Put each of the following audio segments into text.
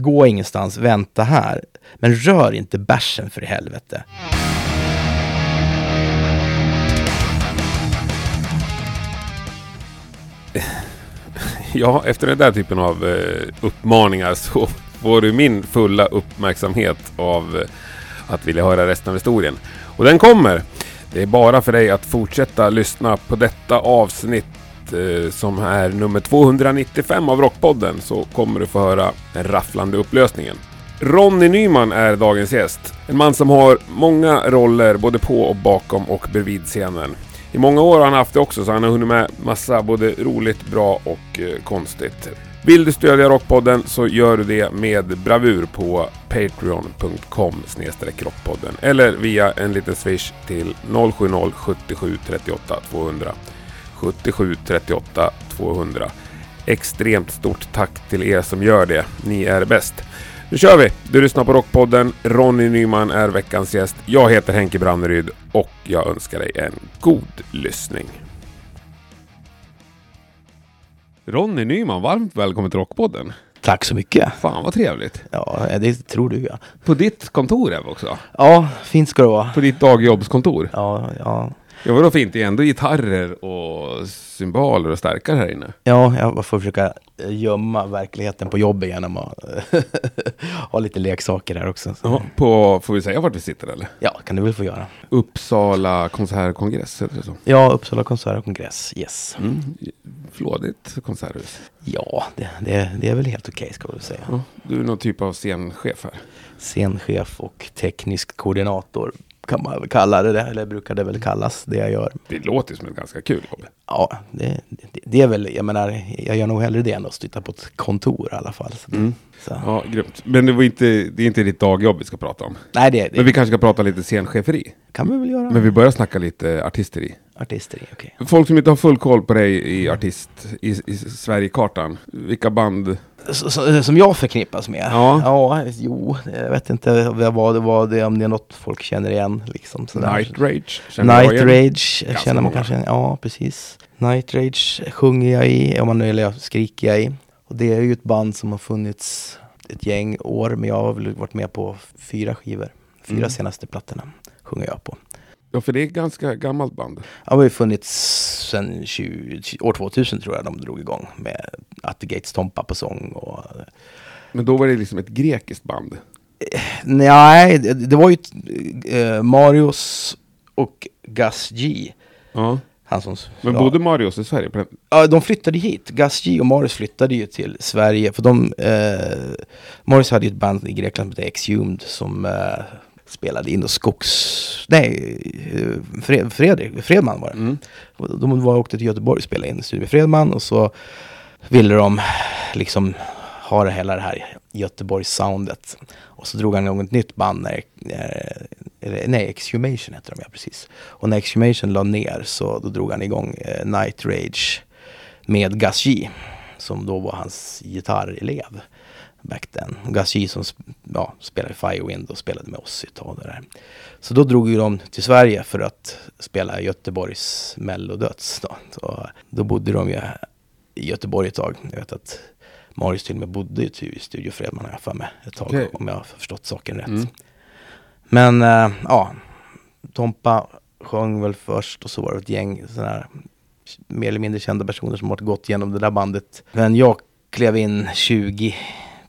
gå ingenstans, vänta här. Men rör inte bärsen för i helvete. Ja, efter den där typen av eh, uppmaningar så får du min fulla uppmärksamhet av eh, att vilja höra resten av historien. Och den kommer! Det är bara för dig att fortsätta lyssna på detta avsnitt Eh, som är nummer 295 av Rockpodden så kommer du få höra den rafflande upplösningen. Ronny Nyman är dagens gäst. En man som har många roller både på och bakom och bredvid scenen. I många år har han haft det också så han har hunnit med massa både roligt, bra och eh, konstigt. Vill du stödja Rockpodden så gör du det med bravur på patreon.com rockpodden eller via en liten swish till 070 77 38 200 77 38 200. Extremt stort tack till er som gör det. Ni är bäst. Nu kör vi! Du lyssnar på Rockpodden. Ronny Nyman är veckans gäst. Jag heter Henke Branneryd och jag önskar dig en god lyssning. Ronny Nyman, varmt välkommen till Rockpodden. Tack så mycket. Fan vad trevligt. Ja, det tror du ja. På ditt kontor är vi också. Ja, fint ska det vara. På ditt dagjobbskontor. Ja, ja. Ja, vadå fint? Det är ändå gitarrer och symboler och stärkare här inne. Ja, jag får försöka gömma verkligheten på jobbet genom att ha lite leksaker här också. Så. Ja, på, får vi säga vart vi sitter eller? Ja, kan du väl få göra. Uppsala konsertkongress, heter det så? Ja, Uppsala konsert och kongress, yes. Mm. Flådigt konserthus. Ja, det, det, det är väl helt okej ska vi säga. Ja, du är någon typ av scenchef här. Scenchef och teknisk koordinator kan man väl kalla det, eller brukar det väl kallas, det jag gör. Det låter som ett ganska kul jobb. Ja, det, det, det är väl, jag menar, jag gör nog hellre det än att sitta på ett kontor i alla fall. Mm. Ja, grymt. Men det, var inte, det är inte ditt dagjobb vi ska prata om. Nej, det, det Men vi kanske ska prata lite scencheferi. kan vi väl göra. Men vi börjar snacka lite artisteri. Artisteri, okej. Folk som inte har full koll på dig i artist, i, i Sverigekartan. Vilka band? Så- Som jag förknippas med? Ja. ja. Jo, jag vet inte vad det var, det, om det är något folk känner igen. Liksom, sådär. Night Rage? Känner jag Night igen? Rage Ganska känner man kanske. Ja, precis. Night Rage sjunger jag i, om man, eller jag skriker jag i. Och det är ju ett band som har funnits ett gäng år, men jag har väl varit med på fyra skivor. Fyra Mm. senaste plattorna sjunger jag på. Ja, för det är ett ganska gammalt band. Det har ju funnits sedan 20, år 2000 tror jag de drog igång med At the Gates Tompa på sång och Men då var det liksom ett grekiskt band. Nej, det, var ju eh, Marius och Gus G. Ja. Han som, Men ja. bodde Marius i Sverige? På den? Ja, de flyttade hit. Gus G och Marius flyttade ju till Sverige. För de, eh, Marius hade ju ett band i Grekland som hette Exhumed som eh, spelade in och skogs... Nej, eh, Fred, Fredrik, Fredman var det. Mm. De var åkte till Göteborg och spelade in studio med Fredman och så ville de liksom ha det hela det här Göteborgs-soundet. Och så drog han igång ett nytt band när, eller, nej, Exhumation hette de ja, precis. Och när Exhumation la ner så då drog han igång eh, Night Rage med Gus G, som då var hans gitarrelev back then. Gus G som ja, spelade i Firewind och spelade med oss ett tag. Där. Så då drog ju de till Sverige för att spela Göteborgs mellodöds. Då. Så då bodde de ju i Göteborg ett tag. Jag vet att Marius till och med bodde ju i Studio Fredman har jag för mig ett tag. Okej. Om jag har förstått saken rätt. Mm. Men äh, ja, Tompa sjöng väl först och så var det ett gäng sådana här mer eller mindre kända personer som har gått igenom det där bandet. Men jag klev in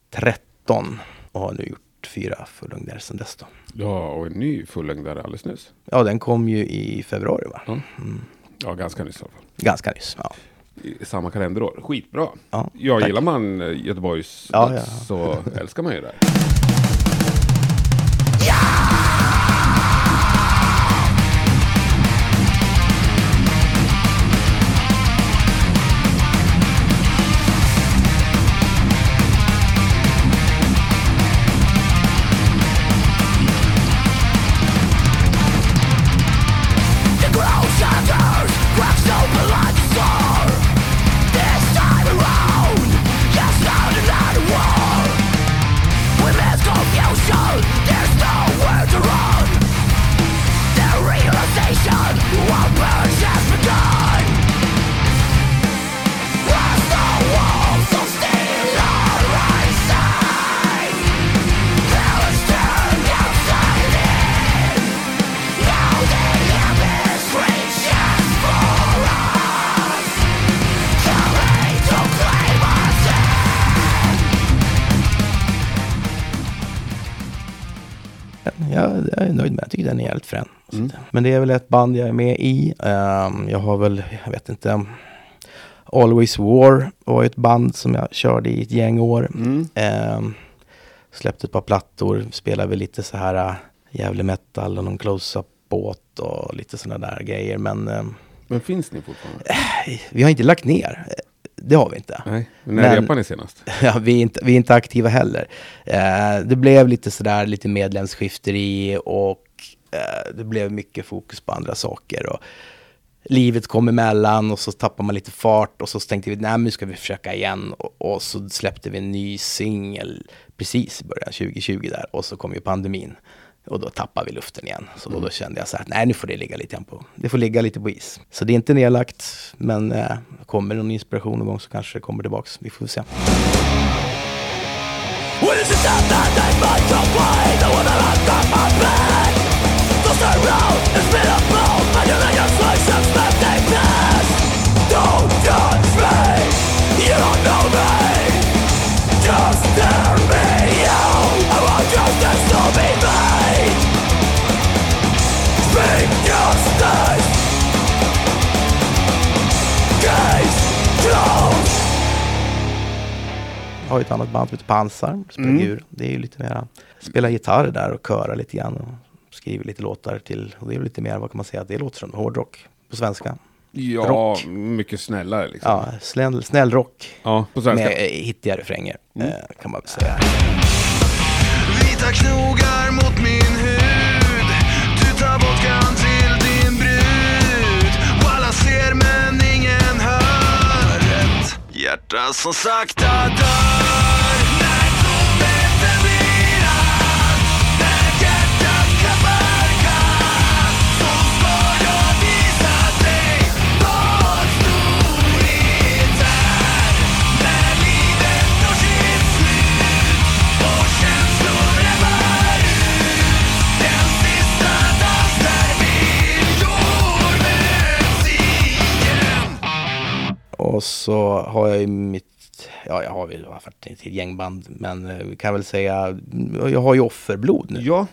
2013 och har nu gjort fyra fullängder sedan dess då. Ja, och en ny fullängdare alldeles nyss. Ja, den kom ju i februari va? Ja. Mm. Ja, ganska nyss i alla fall. Ganska nyss. Ja. I samma kalenderår. Skitbra. Ja, Ja, tack. gillar man eh, Göteborgs Ja, ja. så älskar man ju det. Jag, är nöjd med. Jag tycker den är jävligt frän. Mm. Men det är väl ett band jag är med i. Ehm, jag har väl, jag vet inte. Always War var ett band som jag körde i ett gäng år. Mm. Ehm, släppte ett par plattor, spelade väl lite så här äh, jävlig metal och någon close-up båt och lite sådana där grejer. Men ehm, Men finns ni fortfarande? vi har inte lagt ner. Det har vi inte. Nej. När Men- repade ni senast? Ja, vi, är inte, vi är inte aktiva heller. Eh, det blev lite sådär, lite medlemsskifteri och eh, det blev mycket fokus på andra saker. Och livet kom emellan och så tappade man lite fart och så tänkte vi, nej nu ska vi försöka igen. Och, och så släppte vi en ny singel precis i början 2020 där och så kom ju pandemin. Och då tappade vi luften igen. Så då, då kände jag så här, nej nu får det ligga lite på, det får ligga lite på is. Så det är inte nedlagt, men eh, kommer någon inspiration någon gång så kanske det kommer tillbaks. Vi får se. When is it that that they might away har ju ett annat band som heter Pansar, spelar Mm. Det är ju lite mera, spela gitarr där och köra lite grann och skriver lite låtar till, och det är lite mer, vad kan man säga, det låter som hårdrock på svenska. Ja, Rock. mycket snällare liksom. Ja, snäll, snäll rock Ja, på svenska. med eh, hittiga refränger, Mm. eh, kan man väl säga. Vita knogar mot min hud Du tar vodkan till din brud Och alla ser men ingen hör Ett hjärta som sakta dör Och så har jag ju mitt, ja jag har väl varit ett gängband, men eh, vi kan väl säga, jag har ju offerblod nu. Ja,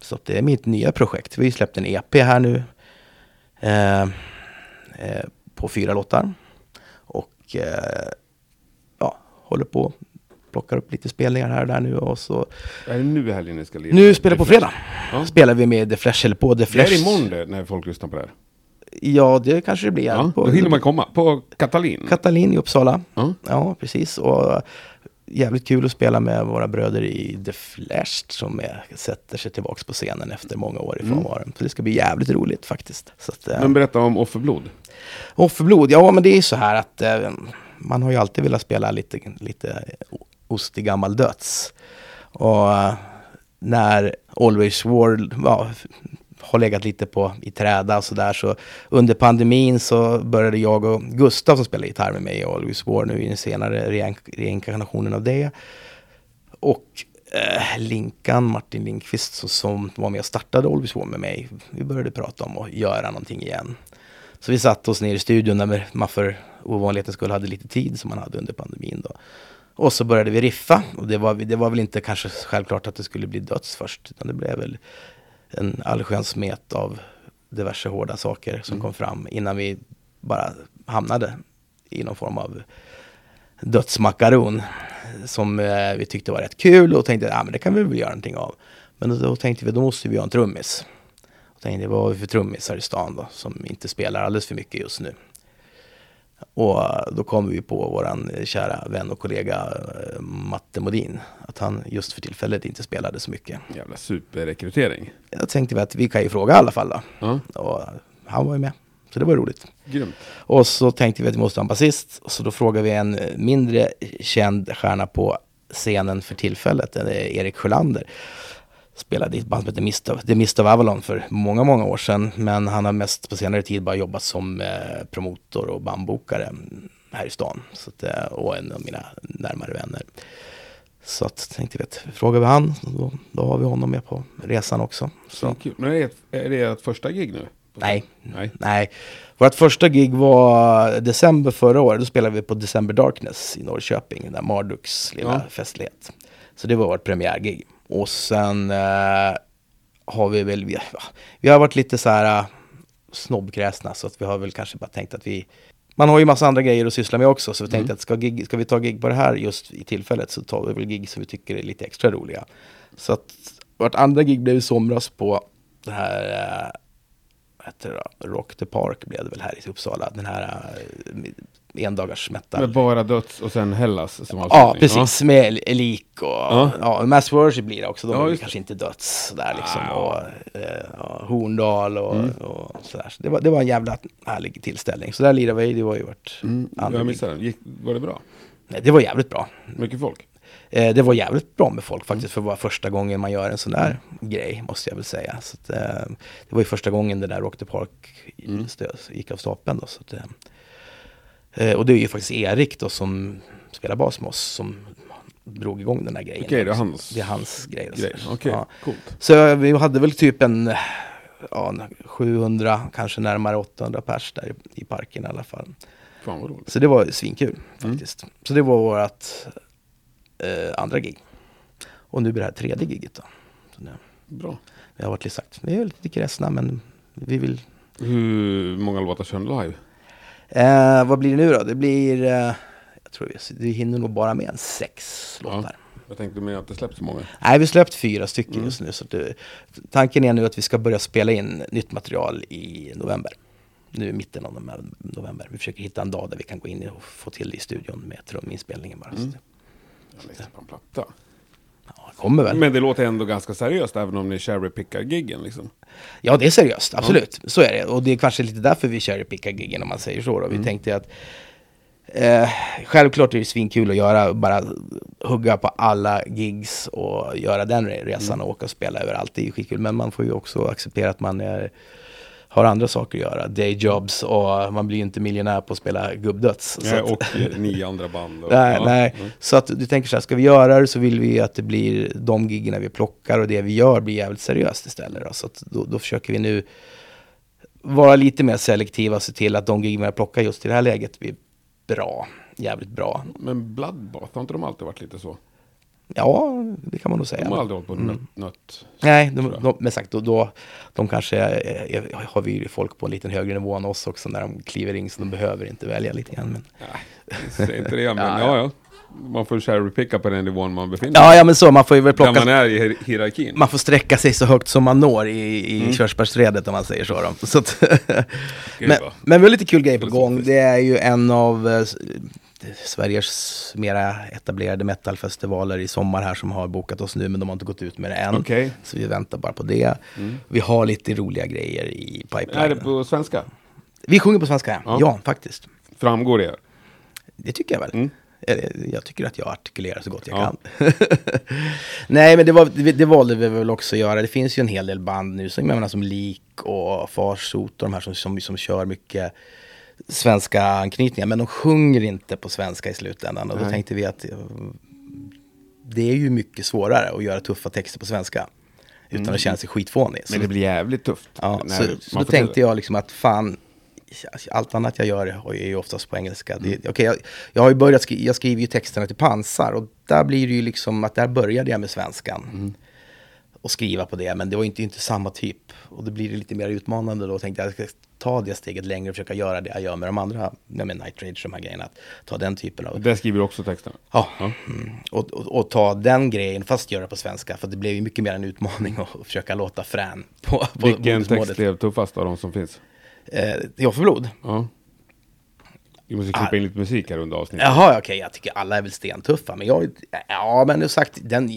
Så det är mitt nya projekt. Vi har ju släppt en EP här nu. Eh, eh, på fyra låtar. Och eh, ja, håller på. Plockar upp lite spelningar här och där nu. Och så, är det nu helgen ni ska lira? nu spelar på fredag. Ja. Spelar vi med The Flash, eller på The Det Flash. är imorgon det, när folk lyssnar på det här. Ja, det kanske det blir. Ja, på, då hinner man komma. På Katalin. Katalin i Uppsala. Ja. Ja, precis. Och jävligt kul att spela med våra bröder i The Flash som är, sätter sig tillbaks på scenen efter många år i frånvaro. Så det ska bli jävligt roligt faktiskt. Så att, eh, Men berätta om offerblod. Offerblod, ja men det är ju så här att eh, man har ju alltid velat spela lite, lite ostig gammal döds. Och eh, när Always War ja, har legat lite på i träda och sådär så under pandemin så började jag och Gustav som spelar gitarr med mig i Always War nu i den senare reinkarnationen av det. Och eh, Linkan, Martin Linkvist så, som var med och startade Always War med mig. Vi började prata om att göra någonting igen. Så vi satte oss ner i studion när man för ovanlighetens skull hade lite tid som man hade under pandemin. Då. Och så började vi riffa. Och det var, det var väl inte kanske självklart att det skulle bli döds först. Utan det blev väl en allsköns smet av diverse hårda saker som kom fram innan vi bara hamnade i någon form av dödsmakaron. Som eh, vi tyckte var rätt kul och tänkte att ah, men det kan vi väl göra någonting av. Men då, då tänkte vi då måste vi ha en trummis. Och tänkte vad har vi för trummisar i stan då som inte spelar alldeles för mycket just nu. Och då kom vi på våran kära vän och kollega eh, Matte Modin. Att han just för tillfället inte spelade så mycket. Jävla superrekrytering. Jag tänkte vi att vi kan ju fråga i alla fall då. Ja, Och han var ju med. Så det var roligt. grymt. Och så tänkte vi att vi måste ha en basist. Så då frågade vi en mindre känd stjärna på scenen för tillfället. Erik Sjölander. Spelade i ett band som heter Mist of, The Mist of Avalon för många, många år sedan. Men han har mest på senare tid bara jobbat som eh, promotor och bandbokare här i stan. Så att, eh, och en av mina närmare vänner. Så att tänkte vi att frågar vi han, då, då har vi honom med på resan också. Så. Men är det, ett- är det ert första gig nu? Nej, Nej. nej. Vårt första gig var december förra året. Då spelade vi på December Darkness i Norrköping, där Marduks lilla Ja. festlighet. Så det var vårt premiärgig. Och sen eh, har vi väl, vi, vi har varit lite så här äh, snobbkräsna så att vi har väl kanske bara tänkt att vi man har ju massa andra grejer att syssla med också så vi tänkte att ska, gig, ska vi ta gig på det här just i tillfället så tar vi väl gig som vi tycker är lite extra roliga. Så att vårt andra gig blev i somras på det här äh, heter det då? Rock the Park blev det väl här i Uppsala. Den här äh, endagars metal. Med bara döds och sen Hellas som Ja, avslutning. precis. Med lik och Ja. ja. Mass Worship blir det också. De Ja, är kanske inte döds där liksom. Ah, och, eh, ja, Horndal och, Mm. och sådär. Så det, var, det var en jävla härlig tillställning. Så där lirade vi. Det var ju vårt Mm, andra jag missade den. Var det bra? Nej, Det var jävligt bra. Mycket folk? Eh, det var jävligt bra med folk faktiskt för att vara första gången man gör en sån där grej måste jag väl säga. Så att, eh, det var ju första gången det där Rock the Park Mm. gick av stapeln. Då, så att, eh, och det är ju faktiskt Erik då som spelar bas med oss som drog igång den här grejen. Okej, det är hans Det är hans grej. grej. Okej, Ja. coolt. Så vi hade väl typ en ja, en 700, kanske närmare 800 pers där i, i parken i alla fall. Fan vad roligt. Så det var svinkul Mm. faktiskt. Så det var vårt eh, andra gig. Och nu blir det här tredje giget då. Det, Bra. vi har varit lite sagt, vi är lite kräsna men vi vill... Hur många låtar kör ni live? Eh, vad blir det nu då? Det blir... Eh, jag tror vi, vi hinner nog bara med en sex Ja. låtar. Jag tänkte med att det släpps så många. Nej, vi har släppt fyra stycken Mm. just nu. Så det, tanken är nu att vi ska börja spela in nytt material i november. Nu i mitten av nove- november. Vi försöker hitta en dag där vi kan gå in och få till det i studion med truminspelningen bara. Mm. Jag läste på en platta. Ja, kommer väl. Men det låter ändå ganska seriöst även om ni cherrypickar giggen liksom. Ja, det är seriöst. Absolut. Så är det. Och det är kanske lite därför vi cherrypickar giggen om man säger så. Då. Mm. Vi tänkte att eh, självklart är det svinkul att göra, bara hugga på alla gigs och göra den re- resan Mm. och åka och spela överallt. Det är ju skitkul. Men man får ju också acceptera att man är, har andra saker att göra. Dayjobs och man blir ju inte miljonär på att spela gubbdöds. Nej, att- och nio andra band. Och, Nej, ja. nej. Mm. Så att du tänker så här, ska vi göra det så vill vi att det blir de giggerna vi plockar och det vi gör blir jävligt seriöst istället. Då. Så att då, då försöker vi nu vara lite mer selektiva och se till att de giggerna vi plockar just i det här läget blir bra. Jävligt bra. Men Bloodbath, har inte de alltid varit lite så? Ja, det kan man nog säga. De har aldrig hållit på Mm. nött, nött. Nej, de, de, men sagt, då, då, de kanske är, är, har vi folk på en lite högre nivå än oss också när de kliver in så de behöver inte välja lite grann. Men... Nej, säg inte det, men Ja, ja, ja. Man får cherrypicka på den nivån man befinner sig Ja, ja, men så, man får ju väl Där plocka man är i hier- hierarkin. man får sträcka sig så högt som man når i, i Mm. körsbärsträdet om man säger så. Då. så att, men, men vi har lite kul grejer på gång. Det är ju en av eh, Sveriges mera etablerade metalfestivaler i sommar här som har bokat oss nu men de har inte gått ut med det än. Okej. Så vi väntar bara på det. Vi har lite roliga grejer i Är det pipeline. på svenska? Vi sjunger på svenska, ja. Ja. faktiskt. Framgår det? Det tycker jag väl. Mm. Eller, Jag tycker att jag artikulerar så gott jag Ja. kan. Nej, men det, var, det, det valde vi väl också att göra. Det finns ju en hel del band nu, som, jag menar, som Lik och Farsot och de här som, som, som kör mycket svenska anknytningar. Men de sjunger inte på svenska i slutändan. Och då Nej. tänkte vi att eh, det är ju mycket svårare att göra tuffa texter på svenska. Utan att känna sig skitfånig. Mm. Men det blir jävligt tufft. Ja, så, så då tänkte till jag liksom att fan, allt annat jag gör är ju oftast på engelska. Det, okej, jag, jag har ju börjat skriva, jag skriver ju texterna till pansar och där blir det ju liksom att där började jag med svenskan. Och skriva på det, men det var inte, inte samma typ. Och då blir det lite mer utmanande då. Tänkte jag, jag ska ta det steget längre och försöka göra det jag gör med de andra, med Night Rage och de här grejerna. Att ta den typen av... det. Där skriver du också texterna? Ja. Mm. Och, och, och ta den grejen fast göra på svenska. För det blev ju mycket mer en utmaning att försöka låta frän på, på Vilken text blev tuffast av de som finns? Eh, jag för blod? Ja. Vi måste klippa Ah. in lite musik här under avsnittet. Jaha, okej, jag tycker alla är väl stentuffa. Men jag, ja men du sagt, den,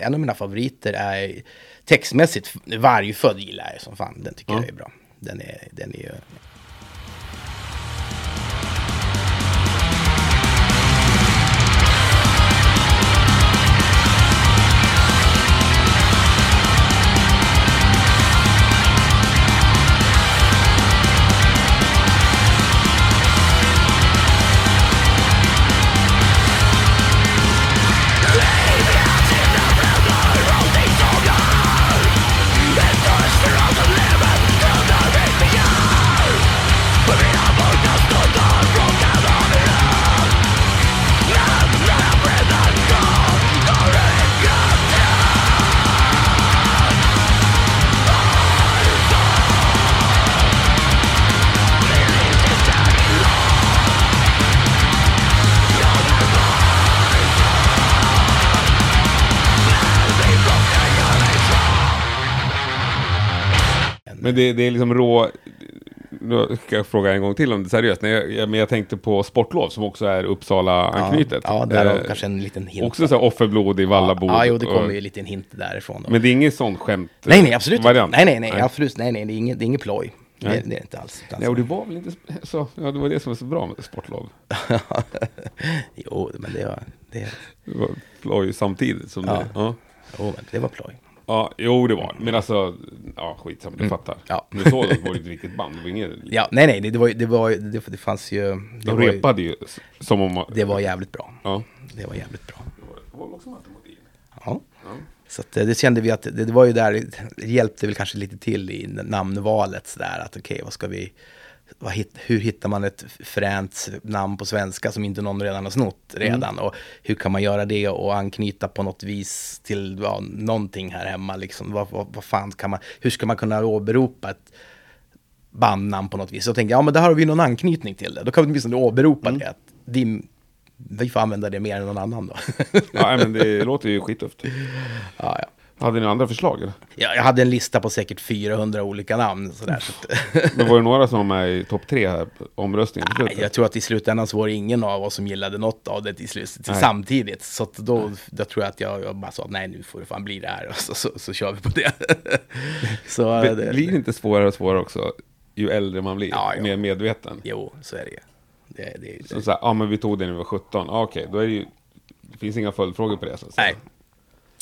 en av mina favoriter är textmässigt, Vargfödd gillar jag som fan. Den tycker Ja. jag är bra. Den är, den är Men det, det är liksom rå... Nu ska jag fråga en gång till om det är seriöst. Nej, jag, men jag tänkte på Sportlov som också är Uppsala-anknutet. Ja, ja där har Eh, kanske en liten hint. Också så här offerblod i Vallabo. Ja, jo, det kommer ju lite en hint därifrån. Då. Men det är inget sånt skämt? nej, nej, absolut variant. Nej, nej, nej, absolut. Nej, nej, det är inget, det är inget ploj. Nej. det är det inte alls. Nej, och det var väl inte så... Ja, det var det som var så bra med Sportlov. jo, men det var, det, Det var ploj samtidigt som Ja. det... Ja. jo, men det var ploj. Ja, jo det var Men alltså, ja skitsamma, du fattar. Mm. Ja. Men så det var det ett riktigt band, det var inget... Ja, nej, nej, det, var ju- det var ju- det, det fanns ju... Det De ju, repade ju som om... man- det var jävligt bra. Ja. Det var jävligt bra. Det var också matematik. Ja. Ja. Så att, eh, det kände vi att det, det var ju där, det hjälpte väl kanske lite till i namnvalet sådär att okej, vad ska vi, hur hittar man ett fränt namn på svenska som inte någon redan har snott redan och hur kan man göra det och anknyta på något vis till ja, någonting här hemma liksom, vad, vad, vad fan kan man, hur ska man kunna åberopa ett bandnamn på något vis? Så tänkte jag, ja men där har vi någon anknytning till det, då kan vi åtminstone åberopa det, att vi, vi får använda det mer än någon annan då. Ja, men det låter ju skittufft. ja, ja. Hade ni andra förslag eller? Ja, jag hade en lista på säkert 400 olika namn. Sådär, så Men var det några som var med i topp tre här på omröstningen slutet? jag tror att i slutändan så var det ingen av oss som gillade något av det i slutet, Nej. samtidigt. Så då, då tror jag att jag, jag bara sa att nej, nu får det fan bli det här. Och så, så, så kör vi på det. så, Det det, blir inte svårare och svårare också ju äldre man blir, Ja, mer medveten. Jo, så är det ju. Det, det, Så, så här, ja men vi tog det när vi var 17, ja, okej, då är det ju, det finns inga följdfrågor på det så att nej.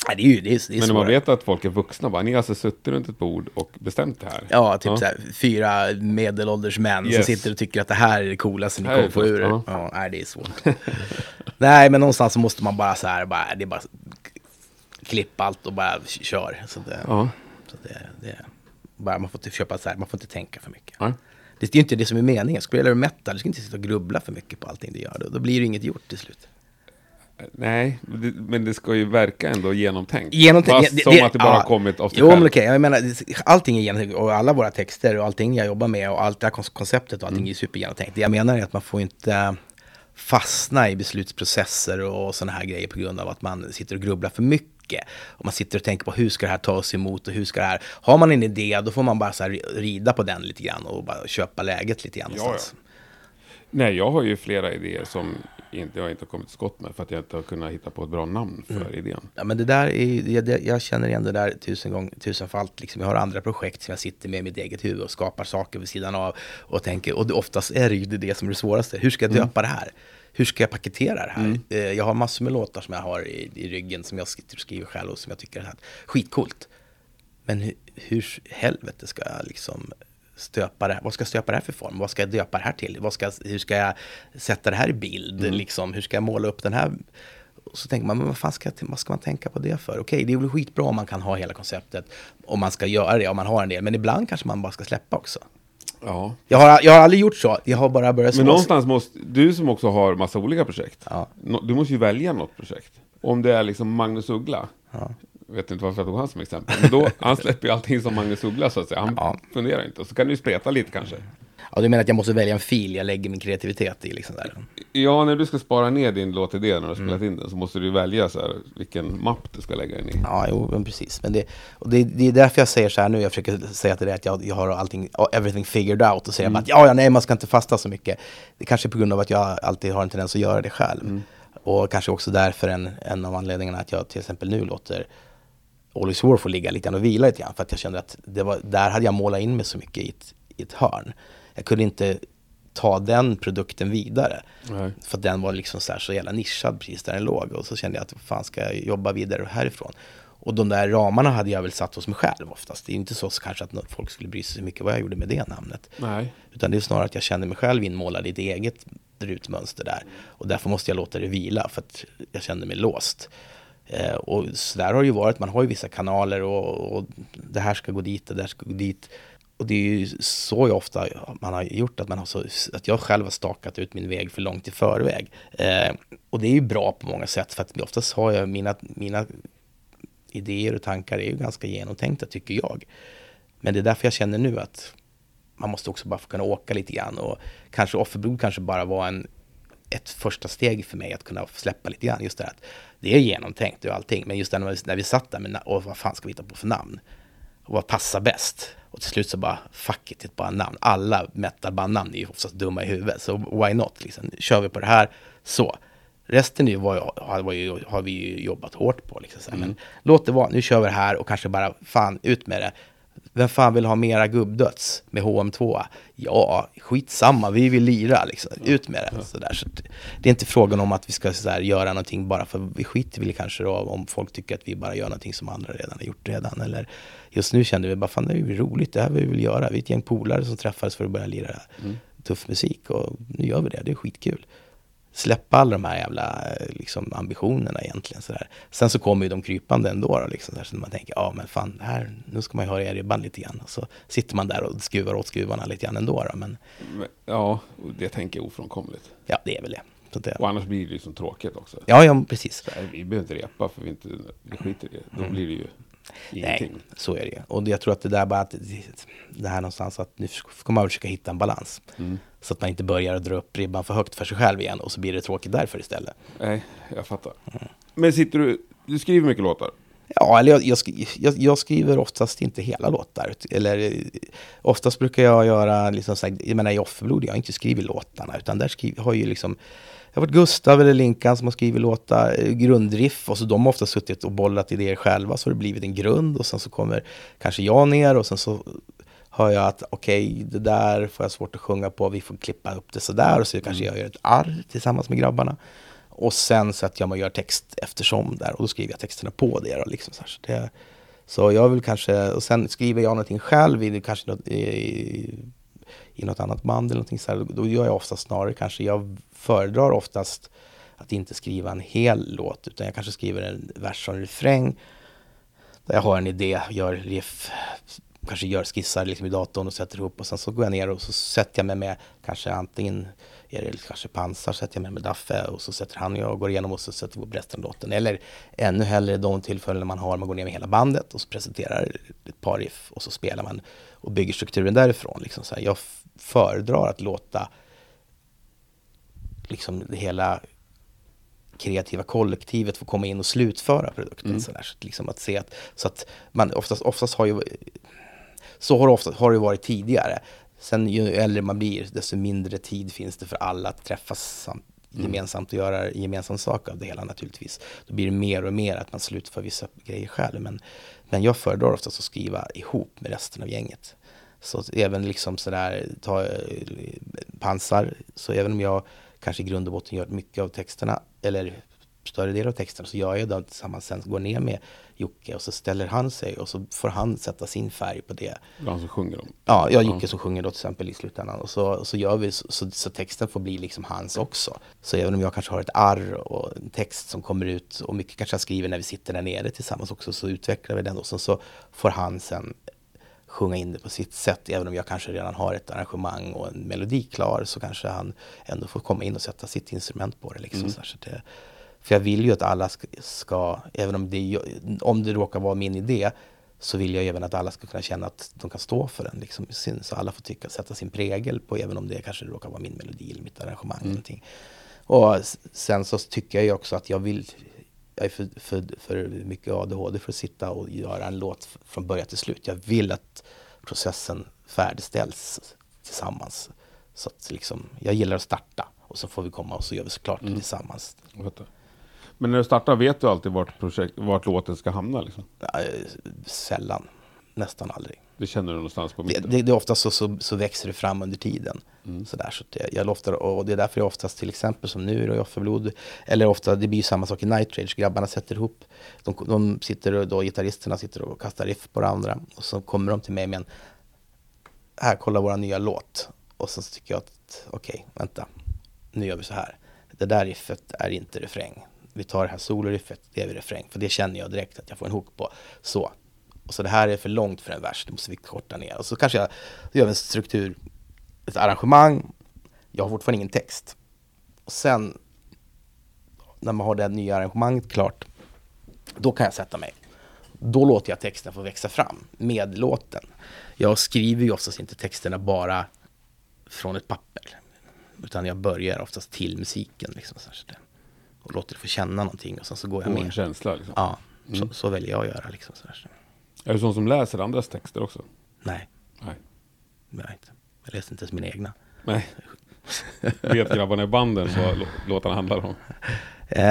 Nej, det är ju det är, det är Men när man vet att folk är vuxna, bara, ni har alltså suttit runt ett bord och bestämt det här? Ja, typ så här, fyra medelålders män som Yes. sitter och tycker att det här är det coolaste ni kommer det få ur er. ja. Ja, nej, det är svårt. nej, men någonstans så måste man bara så här, bara, det är bara klippa allt och bara kör. Så det, Ja. så det, det bara, man får inte köpa så här, man får inte tänka för mycket. Ja. Det är ju inte det som är meningen. Spelar du metal, du ska inte sitta och grubbla för mycket på allting du gör. Då, då blir det inget gjort till slut. Nej, men det ska ju verka ändå genomtänkt. Genomtänkt- Fast det- som det- att det bara ja. har kommit av sig Jo, själv. men okej, jag menar, allting är genomtänkt och alla våra texter och allting jag jobbar med och allt det här kon- konceptet och allting Mm. är supergenomtänkt. Det jag menar är att man får inte fastna i beslutsprocesser och sådana här grejer på grund av att man sitter och grubblar för mycket. Och man sitter och tänker på hur ska det här tas emot och hur ska det här... Har man en idé, då får man bara så rida på den lite grann och bara köpa läget lite grann Ja, någonstans. Nej, jag har ju flera idéer som inte, jag inte har kommit till skott med för att jag inte har kunnat hitta på ett bra namn för Mm. idén. Ja, men det där är, jag, jag känner igen det där tusen gång, tusenfalt. Liksom. Jag har andra projekt som jag sitter med i mitt eget huvud och skapar saker vid sidan av. Och tänker, och det, oftast är det ju det, som är det svåraste. Hur ska jag döpa det här? Hur ska jag paketera det här? Eh, Jag har massor med låtar som jag har i, i ryggen som jag skriver själv och som jag tycker är skitcoolt. Men hur, hur helvete ska jag liksom stöpa det? Vad ska jag stöpa det här för form? Vad ska jag döpa det här till? Vad ska, hur ska jag sätta det här i bild? Liksom? Hur ska jag måla upp den här? Och så tänker man, men vad fan ska, jag, vad ska man tänka på det för? Okej, det är väl skitbra om man kan ha hela konceptet, om man ska göra det, om man har en del. Men ibland kanske man bara ska släppa också. Ja. Jag har, jag har aldrig gjort så, jag har bara börjat. Men någonstans måste, du som också har massa olika projekt, Ja. du måste ju välja något projekt. Om det är liksom Magnus Uggla, jag vet inte varför jag tog han som exempel, men då, han släpper ju allting som Magnus Uggla så att säga, han Ja. funderar inte. Och så kan du ju spreta lite kanske. Ja, du menar att jag måste välja en fil jag lägger min kreativitet i liksom där? Ja, när du ska spara ner din låtidé när du har spelat Mm. in den så måste du välja så här, vilken mapp du ska lägga den i. Ja, jo, men precis. Men det, och det, det är därför jag säger så här nu, jag försöker säga till dig att jag, jag har allting, everything figured out och säger bara att ja, ja, nej, man ska inte fasta så mycket. Det kanske är på grund av att jag alltid har en tendens att göra det själv. Och kanske också därför en, en av anledningarna att jag till exempel nu låter All is War få ligga lite grann och vila lite grann. För att jag kände att det var, där hade jag målat in mig så mycket i ett, i ett hörn. Jag kunde inte ta den produkten vidare. Nej. För den var liksom så, här, så jävla nischad precis där den låg. Och så kände jag att vad fan ska jag jobba vidare härifrån? Och de där ramarna hade jag väl satt hos mig själv oftast. Det är inte så kanske att folk skulle bry sig så mycket vad jag gjorde med det namnet. Nej. Utan det är snarare att jag kände mig själv inmålad i ett eget rutmönster där. Och därför måste jag låta det vila för att jag kände mig låst. Eh, och så där har det ju varit, man har ju vissa kanaler och, och det här ska gå dit och det här ska gå dit. Och det är ju så jag ofta man har gjort att, man har så, att jag själv har stakat ut min väg för långt i förväg. Eh, och det är ju bra på många sätt för att oftast har jag mina, mina idéer och tankar är ju ganska genomtänkta tycker jag. Men det är därför jag känner nu att man måste också bara få kunna åka lite grann och kanske offerblod kanske bara var en, ett första steg för mig att kunna släppa lite grann. Just det här att det är genomtänkt och allting, men just när vi, när vi satt där med och vad fan ska vi hitta på för namn? Och vad passar bäst? Och till slut så bara, fuck it, ett bara namn. Alla metalbandnamn är ju oftast dumma i huvudet, så why not? Liksom. Kör vi på det här, så. Resten är ju- har, var ju, har vi ju jobbat hårt på. Liksom, här. Men låt det vara, nu kör vi det här och kanske bara, fan, ut med det. Vem fan vill ha mera gubbdöds med HM2? Ja, skitsamma, vi vill lira liksom. Ut med det. Så där. Så det är inte frågan om att vi ska så där, göra någonting bara för vi skiter väl kanske då om folk tycker att vi bara gör någonting som andra redan har gjort redan. Eller just nu kände vi bara, fan det är ju roligt, det här vill vi vill göra. Vi är ett gäng polare som träffades för att börja lira tuff musik och nu gör vi det, det är skitkul släppa alla de här jävla eh, liksom, ambitionerna egentligen. Så där. Sen så kommer ju de krypande ändå. Då, liksom, så, man tänker, ja men fan, här, nu ska man ju höra ribban lite grann. Och så sitter man där och skruvar åt skruvarna lite grann ändå. Då, men Ja, det tänker jag ofrånkomligt. ja, det är väl det. Det Och annars blir det liksom tråkigt också. ja, ja, precis. Här, vi behöver inte repa för vi inte vi skiter i det. Då blir det ju ingenting. Nej, så är det. Och jag tror att det där bara att det här någonstans att nu ska man försöka hitta en balans. Så att man inte börjar dra upp ribban för högt för sig själv igen och så blir det tråkigt därför istället. Nej, jag fattar. Men sitter du, du skriver mycket låtar? Ja, eller jag, jag, jag, jag skriver oftast inte hela låtar. Eller oftast brukar jag göra, liksom, så här, jag menar i Offerblod, jag har inte skrivit låtarna, utan där skriver, har ju liksom, det har varit Gustav eller Linkan som har skrivit låtar, eh, grundriff, och så de har ofta suttit och bollat idéer själva, så har det blivit en grund, och sen så kommer kanske jag ner, och sen så hör jag att okej, det där får jag svårt att sjunga på, vi får klippa upp det sådär, och så kanske jag gör ett arr tillsammans med grabbarna. Och sen sätter jag mig och gör text eftersom där och då skriver jag texterna på det. Då, liksom så, så, det så jag vill kanske, och sen skriver jag någonting själv i, kanske något, i, i något annat band eller någonting så här, då gör jag oftast snarare kanske, jag föredrar oftast att inte skriva en hel låt utan jag kanske skriver en vers och en refräng där jag har en idé, gör riff, kanske gör skissar liksom i datorn och sätter ihop och sen så går jag ner och så sätter jag mig med kanske antingen är det kanske pansar, sätter jag mig med Daffe och så sätter han och jag och går igenom och så sätter vi upp resten av låten. Eller ännu hellre de tillfällen man har, man går ner med hela bandet och så presenterar ett par riff och så spelar man och bygger strukturen därifrån. Liksom så här. Jag föredrar att låta liksom det hela kreativa kollektivet få komma in och slutföra produkten. Så, där. så, att liksom att se att, så att man oftast, oftast har ju, så har det, ofta, har det varit tidigare. Sen ju äldre man blir, desto mindre tid finns det för alla att träffas sam- gemensamt och göra gemensam sak av det hela naturligtvis. Då blir det mer och mer att man slutför vissa grejer själv. Men, men jag föredrar oftast att skriva ihop med resten av gänget. Så även liksom sådär, ta eh, pansar, så även om jag kanske i grund och botten gör mycket av texterna, eller större del av texterna, så gör jag det tillsammans sen, går ner med Jocke och så ställer han sig och så får han sätta sin färg på det. Han som sjunger dem. Ja, jag och Jocke som sjunger då till exempel i slutändan. Och så, och så gör vi så, så, så texten får bli liksom hans också. Så även om jag kanske har ett arr och en text som kommer ut och mycket kanske jag skriver när vi sitter där nere tillsammans också så utvecklar vi den och sen så får han sen sjunga in det på sitt sätt. Även om jag kanske redan har ett arrangemang och en melodi klar så kanske han ändå får komma in och sätta sitt instrument på det. Liksom. Så här, så det för jag vill ju att alla ska, ska även om det, om det råkar vara min idé, så vill jag även att alla ska kunna känna att de kan stå för den. Liksom, så alla får tycka, sätta sin prägel på, även om det kanske råkar vara min melodi eller mitt arrangemang. Eller någonting. Och s- sen så tycker jag ju också att jag vill, jag är för, för, för mycket ADHD för att sitta och göra en låt från början till slut. Jag vill att processen färdigställs tillsammans. Så att liksom, jag gillar att starta och så får vi komma och så gör vi såklart det tillsammans. Men när du startar vet du alltid vart, projekt, vart låten ska hamna? Liksom. Eh, Sällan, nästan aldrig. Det känner du någonstans på Det, mitten? det, det är oftast så, så, så växer det fram under tiden. Sådär, så det, jag loftar, och det är därför jag oftast till exempel som nu då i Offerblod, eller ofta, det blir ju samma sak i Night Rage, grabbarna sätter ihop, de, de sitter och då, gitarristerna sitter och kastar riff på varandra och så kommer de till mig med en, här kolla våra nya låt. Och så tycker jag att, okej, vänta, nu gör vi så här. Det där riffet är inte refräng. Vi tar det här soloriffet, det är vi refräng. För det känner jag direkt att jag får en hook på. Så. Och så det här är för långt för en vers, det måste vi korta ner. Och så kanske jag gör en struktur, ett arrangemang. Jag har fortfarande ingen text. Och sen, när man har det nya arrangemanget klart, då kan jag sätta mig. Då låter jag texten få växa fram med låten. Jag skriver ju oftast inte texterna bara från ett papper. Utan jag börjar oftast till musiken. Liksom, det- och låter det få känna någonting och sen så går jag Få en med. känsla liksom. Ja, så, så väljer jag att göra. Liksom, så här, så. Är du sån som läser andras texter också? Nej, vet inte. jag läste inte ens mina egna. Nej. Vet grabbarna i banden vad lå- låtarna handlar om? Eh,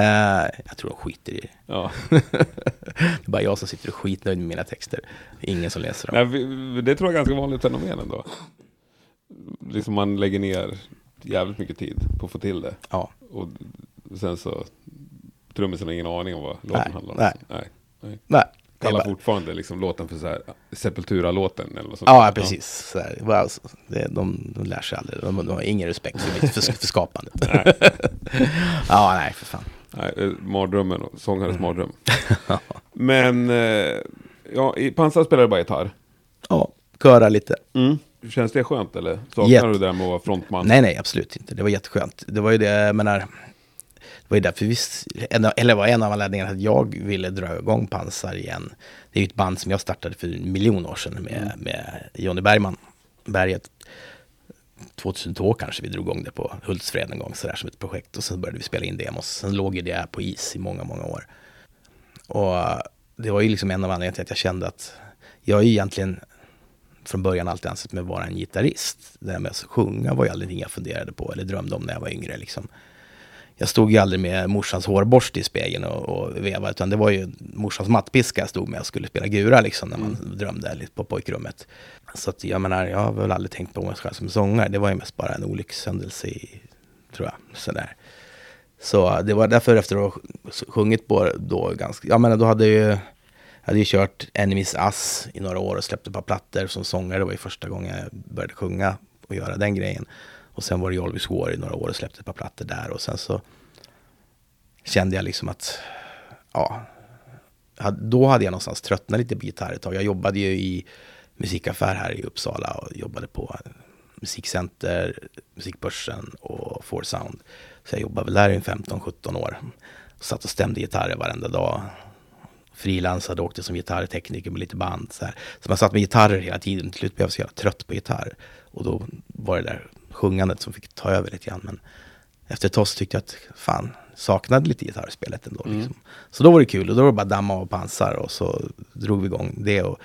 jag tror de skiter i det. Ja. Det är bara jag som sitter och skitnöjd med mina texter. Ingen som läser dem. Nej, det tror jag är ganska vanligt fenomen ändå. Liksom man lägger ner jävligt mycket tid på att få till det. Ja, Och sen så trummisen har ingen aning om vad låten Nej, handlar om. nej. nej. nej. nej. Kallar bara- fortfarande liksom låten för så här Sepultura-låten eller något sånt. Ja, precis. Så här, wow, så det, de, de lär sig aldrig. De, de har ingen respekt för, för, för skapandet. ja, nej, för fan. Nej, eh, mardrömmen och sångares Mm. mardröm. Men, eh, ja, i Pansar spelar du bara gitarr. Ja, köra lite. Känns det skönt eller? Saknar Jätte- du det där med att vara frontman? Nej, nej, absolut inte. Det var jätteskönt. Det var ju det, jag menar, det var ju därför vi, eller var en av anledningarna att jag ville dra igång Pansar igen. Det är ju ett band som jag startade för en miljon år sedan med, med Johnny Bergman, Berget. 2002 kanske vi drog igång det på Hultsfred en gång sådär som ett projekt och sen började vi spela in demos. Sen låg ju det på is i många, många år. Och det var ju liksom en av anledningarna till att jag kände att jag är egentligen från början alltid ansett mig vara en gitarrist. Det där med att sjunga var ju aldrig någonting jag funderade på eller drömde om när jag var yngre. Liksom. Jag stod ju aldrig med morsans hårborste i spegeln och, och vevade, utan det var ju morsans mattpiska jag stod med och skulle spela gura liksom när man drömde lite på pojkrummet. Så att jag menar, jag har väl aldrig tänkt på mig själv som sångare. Det var ju mest bara en olyckshändelse i, tror jag, sådär. Så det var därför efter att ha sjungit på då ganska, jag menar då hade jag ju, jag hade ju kört Enemies Us i några år och släppte ett par plattor som sångare. Det var ju första gången jag började sjunga och göra den grejen. Och sen var det ju Always War i några år och släppte ett par plattor där. Och sen så kände jag liksom att, ja, då hade jag någonstans tröttnat lite på gitarr ett tag. Jag jobbade ju i musikaffär här i Uppsala och jobbade på Musikcenter, Musikbörsen och Four Sound. Så jag jobbade väl där i 15-17 år. Satt och stämde gitarrer varenda dag. Frilansade, åkte som gitarrtekniker med lite band. Så, här. så man satt med gitarrer hela tiden. Till slut blev jag så jävla trött på gitarr. Och då var det där sjungandet som fick ta över lite grann. Men efter ett tag så tyckte jag att fan, saknade lite gitarrspelet ändå. Liksom. Så då var det kul och då var det bara damma av pansar och så drog vi igång det och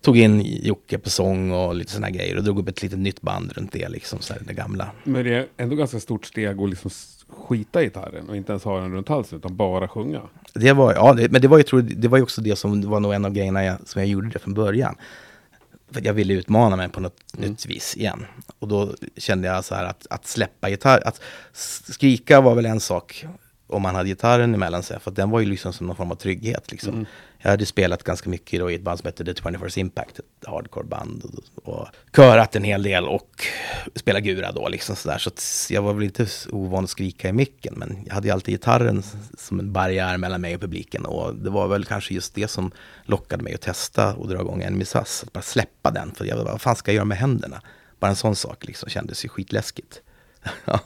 tog in Jocke på sång och lite sådana grejer och drog upp ett litet nytt band runt det liksom, så här, det gamla. Men det är ändå ganska stort steg att liksom skita i gitarren och inte ens ha den runt halsen utan bara sjunga. Det var, ja, det, men det var, ju, tror, det var ju också det som var nog en av grejerna jag, som jag gjorde det från början. Jag ville utmana mig på något nytt vis igen. Och då kände jag så här att, att släppa gitarr, att skrika var väl en sak om man hade gitarren emellan sig. För den var ju liksom som någon form av trygghet. Liksom. Jag hade spelat ganska mycket då i ett band som hette The 21st Impact, ett hardcore-band. Och, och körat en hel del och spelat gura då. Liksom så där. så jag var väl inte ovan att skrika i micken. Men jag hade ju alltid gitarren som en barriär mellan mig och publiken. Och det var väl kanske just det som lockade mig att testa och dra igång en missass. Att bara släppa den. För jag, vad fan ska jag göra med händerna? Bara en sån sak liksom kändes ju skitläskigt. Bara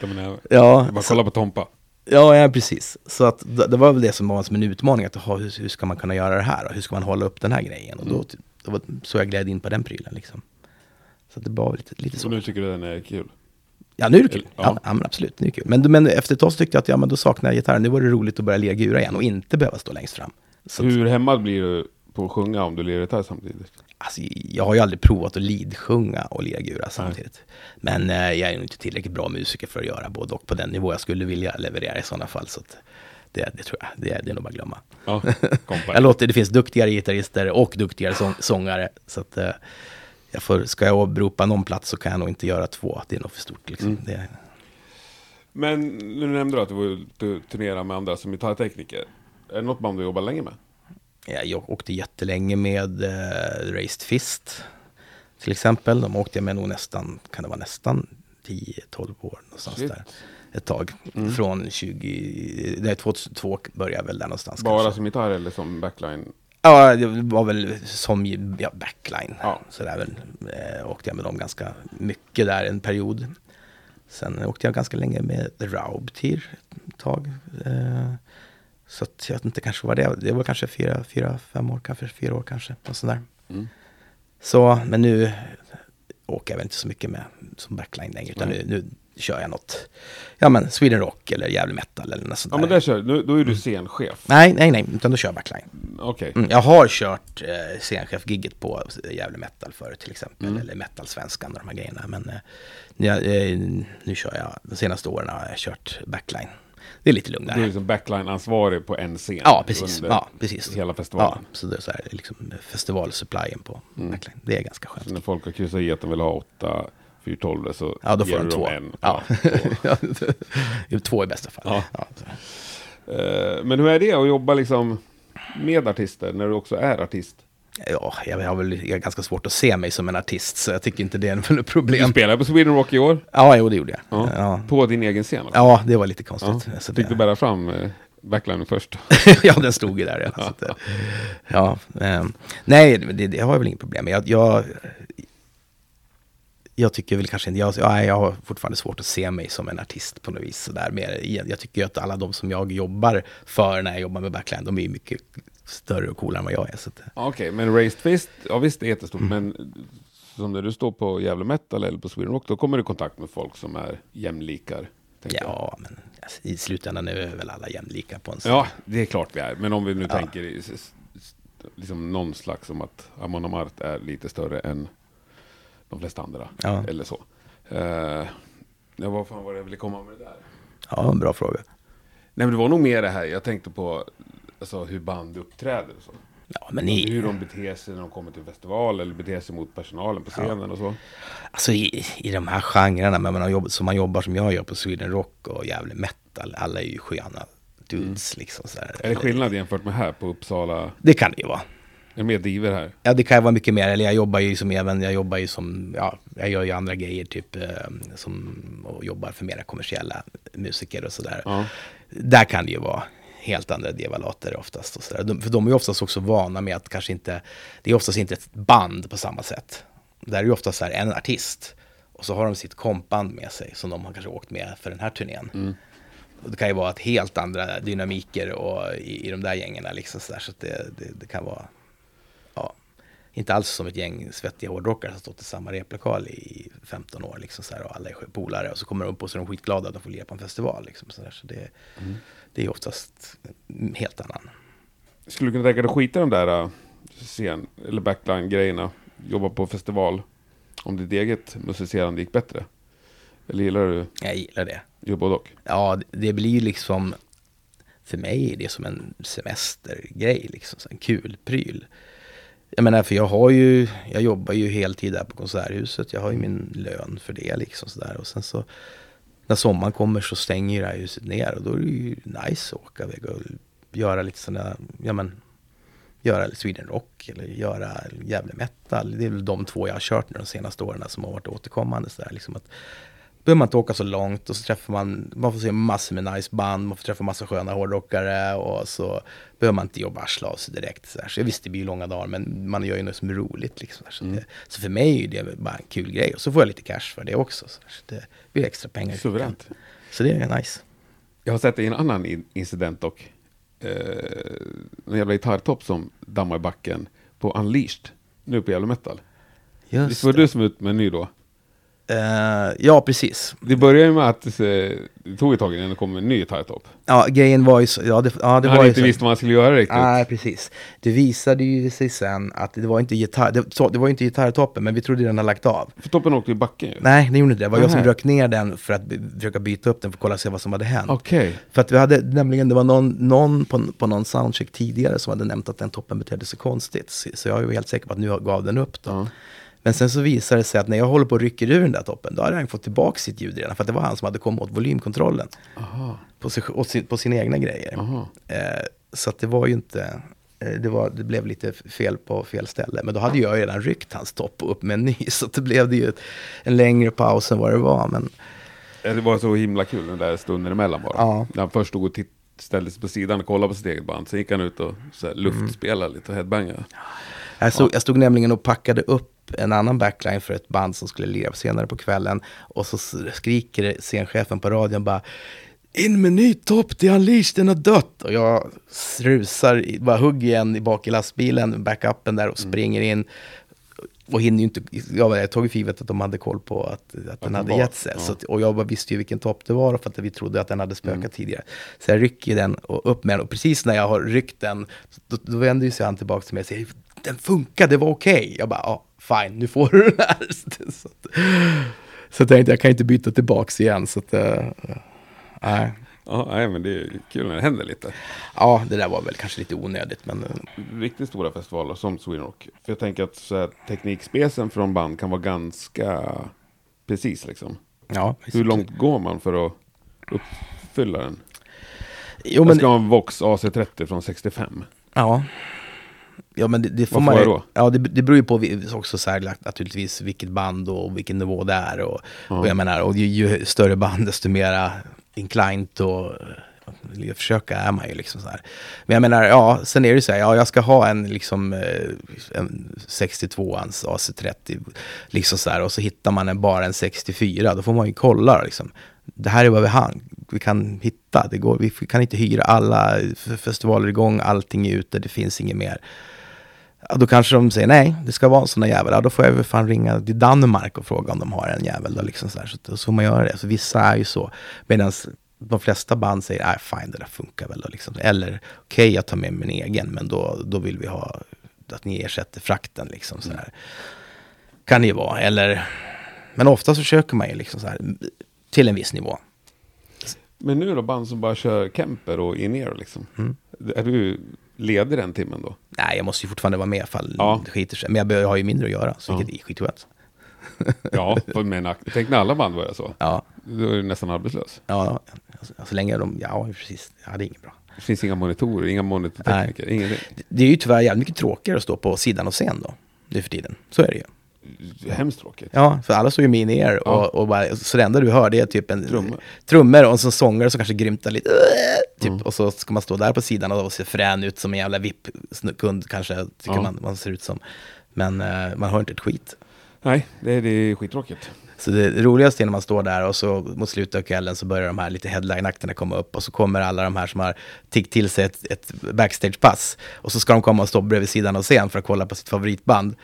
med näven. ja, Bara kolla på Tompa. Ja, ja, precis. Så att det, det var väl det som var som en utmaning. Att, ha, hur, hur ska man kunna göra det här? Och hur ska man hålla upp den här grejen? Och då, då var, så jag gled in på den prylen. Liksom. Så det var lite, lite Så så. nu tycker du den är kul? Ja, nu är det kul. Ja. Ja, men absolut, nu är det kul. Men, men efter ett tag så tyckte jag att ja, men då saknar jag gitarren. Nu var det roligt att börja lira gura igen och inte behöva stå längst fram. Så Hur hämmad blir du på att sjunga om du lirar gitarr samtidigt? Alltså, jag har ju aldrig provat att leadsjunga och lira gura samtidigt. Men eh, jag är ju inte tillräckligt bra musiker för att göra både och på den nivå jag skulle vilja leverera i sådana fall. Så det, det tror jag, det, det är nog bara att glömma. Ja. Jag låter, det finns duktigare gitarrister och duktigare sång, sångare. Så att, eh, jag får, ska jag åberopa någon plats så kan jag nog inte göra två. Det är nog för stort. Liksom. Mm. Det, Men nu nämnde du att du och turnerade med andra som gitarrtekniker. Är det något band du jobbar länge med? Ja, jag åkte jättelänge med eh, Raised Fist till exempel. De åkte jag med nog nästan, kan det vara nästan 10-12 år någonstans Shit. där. Ett tag. Från 20, nej 2002 började jag väl där någonstans. Bara kanske. som gitarr eller som backline? Ja, det var väl som ja, backline. Ja. Så där väl, eh, åkte jag med dem ganska mycket där en period. Sen åkte jag ganska länge med The Raubtier ett tag. Eh, så att jag vet inte, kanske var det. Det var kanske fyra, fyra, fem år, kanske fyra år kanske. Och sådär. Mm. Så, men nu åker jag väl inte så mycket med som backline längre. Utan nu, Nej. nu kör jag något, ja men Sweden Rock eller Jävla Metal eller något sånt Ja men där kör nu, då är du scenchef. Nej, nej, nej, utan då kör jag backline. Okej. Mm, jag har kört eh, scenchef-gigget på Jävla Metal förut till exempel, Mm. eller Metal-svenskan och de här grejerna. Men eh, nu, eh, nu kör jag, de senaste åren har jag kört backline. Det är lite Du är lugnare. liksom backline-ansvarig på en scen. Ja, precis. Ja, precis. Hela Ja, festivalen. så det är så här, liksom festivalsupplyen på Mm. backline. Det är ganska skönt. Så när folk har kryssat i att de vill ha åtta 412 så Ja, då får ger de du två. en. Ja. två. två i bästa fall. Ja. Ja. Eh, Men hur är det att jobba liksom med artister när du också är artist? Ja, jag har väl jag har ganska svårt att se mig som en artist, så jag tycker inte det är något Du problem. spelade på Sweden Rock i år. Ja, jo, det gjorde jag. Ja. Ja, På din egen scen. alltså. ja det var lite Ja. konstigt. Så Fick du det, bära fram eh, backlinen först? ja, den stod ju där. Ja, att, ja, ehm, nej, det, det har jag väl inget problem med. Jag, jag, jag tycker väl kanske inte, jag, ja, jag har fortfarande svårt att se mig som en artist på något vis. Så där, mer, jag tycker ju att alla de som jag jobbar för när jag jobbar med backline, de är mycket större och coolare än vad jag är. Ja, Okej, men Raised Fist, ja visst det är jättestort, Mm. men som när du står på Gävle Metal eller på Sweden Rock, då kommer du i kontakt med folk som är jämlikar. tänker jag. ja, men alltså, i slutändan är väl alla jämlika på en scen. Ja, det är klart vi är. Men om vi nu Ja. tänker liksom någon slags om att Amon Amart är lite större än de flesta andra. Ja. Eller så. Uh, ja, vad fan var det jag ville komma med det där? ja, en bra fråga. Nej, men det var nog mer det här. Jag tänkte på alltså, hur band uppträder och så. Ja, men i, hur de beter sig när de kommer till festival eller beter sig mot personalen på scenen och så. Alltså i, i de här genrerna, men man har jobbat, som man jobbar som jag gör på Sweden Rock och Gävle Metal, alla är ju sköna dudes liksom. Så här. Mm. Är det skillnad jämfört med här på Uppsala? Det kan det ju vara. Är det mer diver här? Ja, det kan ju vara mycket mer. Eller jag jobbar ju som även, jag jobbar ju som, ja, jag gör ju andra grejer typ eh, som, och jobbar för mera kommersiella musiker och sådär. Ja. Där kan det ju vara helt andra devalater oftast. Och så. De, för de är oftast också vana med att kanske inte, det är oftast inte ett band på samma sätt. Där är ju oftast så här en artist och så har de sitt kompband med sig som de har kanske åkt med för den här turnén. Och det kan ju vara ett helt andra dynamiker och i, i de där gängerna liksom så där, så det, det, det kan vara, inte alls som ett gäng svettiga hårdrockare som stått i samma replokal i 15 år liksom så här, och alla är polare och så kommer de upp och så är de skitglada att de får lira på en festival liksom så så det, det är oftast helt annan. Skulle du kunna tänka dig att skita i de där uh, scen eller backline-grejerna? Jobba på festival? Om ditt eget musicerande gick bättre? Eller gillar du Jag gillar det. jobb både och? Ja, det- blir liksom, för mig är det som en semestergrej, liksom, en kul pryl. Jag menar, för jag har ju, jag jobbar ju heltid där på Konserthuset, jag har ju min lön för det liksom sådär. Och sen så, när sommaren kommer så stänger ju det här huset ner och då är det ju nice att åka iväg och göra lite sådana, ja men, göra Sweden Rock eller göra Gävle Metal. Det är väl de två jag har kört nu de senaste åren som har varit återkommande. sådär. liksom att, behöver man inte åka så långt och så träffar man, man får se massor med nice band, man får träffa massa sköna hårdrockare och så behöver man inte jobba arsla av sig direkt. Så, där. så jag visst, det blir långa dagar, men man gör ju något som är roligt. Liksom, så, det, så för mig är det bara en kul grej och så får jag lite cash för det också. Så, så det blir extra pengar. Suveränt. Så det är nice. Jag har sett en annan in- incident dock. Eh, en jävla gitarrtopp som dammar i backen på Unleashed. Nu på Gävle Metal. Visst Just var det. du som var ut med en ny då? Eh, ja, precis. Det började ju med att eh, det tog ett tag innan det kom en ny gitarrtopp. Ja, grejen var ju så, ja det, ja, det Han var inte så. visste vad han skulle göra riktigt. Nej, precis. Det visade ju sig sen att det var inte gitarr, det, så, det var inte gitarrtoppen, men vi trodde den hade lagt av. För toppen åkte i backen ju. Nej, det gjorde inte det. Det var jag som rök ner den för att försöka byta upp den för att kolla se vad som hade hänt. Okej. För att vi hade nämligen, det var någon, någon på, på någon soundcheck tidigare som hade nämnt att den toppen betedde sig konstigt. Så, så jag är ju helt säker på att nu gav den upp då. Ja. Men sen så visade det sig att när jag håller på och rycker ur den där toppen, då hade han fått tillbaka sitt ljud redan. För att det var han som hade kommit åt volymkontrollen Aha. på, sig, åt sin, på sina egna grejer. Eh, så att det var ju inte, eh, det, var, det blev lite fel på fel ställe. Men då hade jag redan ryckt hans topp upp med en ny. Så det blev det ju ett, en längre paus än vad det var. Men Ja, Det var så himla kul den där stunden emellan bara. Ja. När han först stod och titt- ställde sig på sidan och kollade på sitt eget band. Sen gick han ut och så här, luftspelade lite och headbangade. jag stod, jag stod nämligen och packade upp en annan backline för ett band som skulle lira senare på kvällen. Och så skriker scenchefen på radion bara In med ny topp, det är Unleashed, den har dött! Och jag rusar, bara hugger igen i bak i lastbilen, backupen där och springer in. och hinner ju inte, jag, jag tog för givet att de hade koll på att, att den den hade var, gett sig. ja. Så att, och jag bara visste ju vilken topp det var för att vi trodde att den hade spökat Mm. tidigare. Så jag rycker den och upp med den och precis när jag har ryckt den, då, då vänder ju sig han tillbaka till mig och säger den funkar, det var okej. Jag bara, ja, fine, nu får du den här. Så, att, så jag tänkte, jag kan inte byta tillbaks igen. Så att, eh, nej. Ja, nej, men det är kul när det händer lite. Ja, det där var väl kanske lite onödigt, men eh, Riktigt stora festivaler som Sweden Rock. För jag tänker att så här, teknikspecen från band kan vara ganska precis liksom. ja. Hur långt går man för att uppfylla den? Jo, Jag men, ska ha en Vox AC30 från 65. ja. Ja, men det, det får man får jag då? Ja, det, det beror ju på också så här, naturligtvis vilket band och vilken nivå det är. Och, och jag menar, och ju, ju större band desto mera inclined och jag försöka är man ju liksom så här. Men jag menar, ja, sen är det så här, ja, jag ska ha en liksom eh, en 62ans AC30, liksom så här, och så hittar man en, bara en 64, då får man ju kolla liksom. Det här är vad vi, han, vi kan hitta, det går, vi kan inte hyra alla festivaler igång, allting är ute, det finns inget mer. Då kanske de säger nej, det ska vara en sån där jävel. Ja, då får jag väl fan ringa till Danmark och fråga om de har en jävel. Då, liksom så, här. så, då får man göra det. Så vissa är ju så. Medan de flesta band säger, nej fine, det där funkar väl. Då, liksom. Eller, okej, jag tar med min egen, men då, då vill vi ha att ni ersätter frakten. Liksom, så här. Kan det ju vara. Eller, men ofta så försöker man ju liksom så här, till en viss nivå. Men nu det band som bara kör Kemper och in-ear liksom. Mm. Är du ledig den timmen då? Nej, jag måste ju fortfarande vara med ifall Ja. det skiter sig. Men jag, har ju mindre att göra, så Ja. vilket är skitskönt. Ja, men, tänk när alla band börjar så. Ja, Då är du nästan arbetslös. ja, alltså, så länge de, ja precis, ja det är inget bra. Det finns inga monitorer, inga monitortekniker, ingenting. Det är ju tyvärr jävligt mycket tråkigare att stå på sidan av scen då, nu för tiden. Så är det ju. Hemskt tråkigt. Ja, för alla står ju med in er Ja. och, och bara, så det enda du hör det är typ en Trummor. trummor och en sån sångare som kanske grymtar lite. Typ, Mm. Och så ska man stå där på sidan och se frän ut som en jävla VIP-kund kanske, tycker Ja. man, man ser ut som. Men eh, man hör inte ett skit. Nej, det är, det är skittråkigt. Så det roligaste är när man står där och så mot slutet av kvällen så börjar de här lite headline-akterna komma upp och så kommer alla de här som har tiggt till sig ett, ett backstage-pass och så ska de komma och stå bredvid sidan av scen för att kolla på sitt favoritband.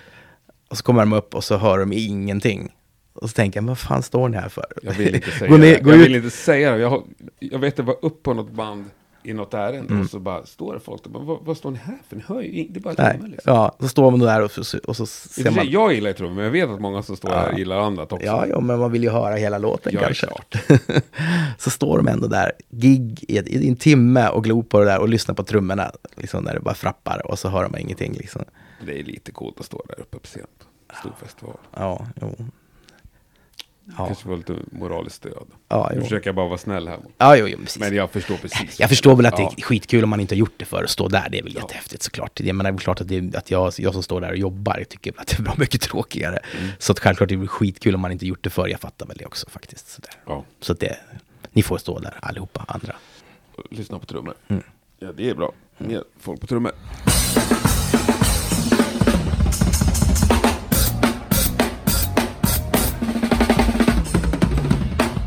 Och så kommer de upp och så hör de ingenting. Och så tänker jag, vad fan står ni här för? Jag vill inte säga gå ner, det. jag ut. vill inte säga det. Jag, jag vet det var upp på något band i något ärende Mm. och så bara står det folk och bara, vad, vad står ni här för? Ni hör ju ing- det är bara trummor liksom. ja, så står man där och, så- och så ser man. jag gillar ju trummor, men jag vet att många som står Ja. här gillar annat också. Ja, ja, men man vill ju höra hela låten Ja, kanske. så står de ändå där, gig i, i en timme och glor på det där och lyssnar på trummorna. Liksom när det bara frappar och så hör de ingenting. Liksom. Det är lite coolt att stå där uppe på scen. Stor festival. Ja, jo. Ja, Kanske får lite moraliskt stöd. ja, Nu försöker jag bara vara snäll här. Ja, jo, jo, precis. Men jag förstår precis. Jag förstår väl att det är skitkul om man inte har gjort det för att stå där. Det är väl jättehäftigt såklart. Jag menar, det är klart att, det, att jag, jag som står där och jobbar jag tycker att det är bra mycket tråkigare. Mm. Så att självklart det blir skitkul om man inte gjort det för. Jag fattar väl det också faktiskt. Så, där. Ja, så att det, ni får stå där allihopa, andra. lyssna på trummor. Mm. Ja, det är bra. Mer folk på trummor.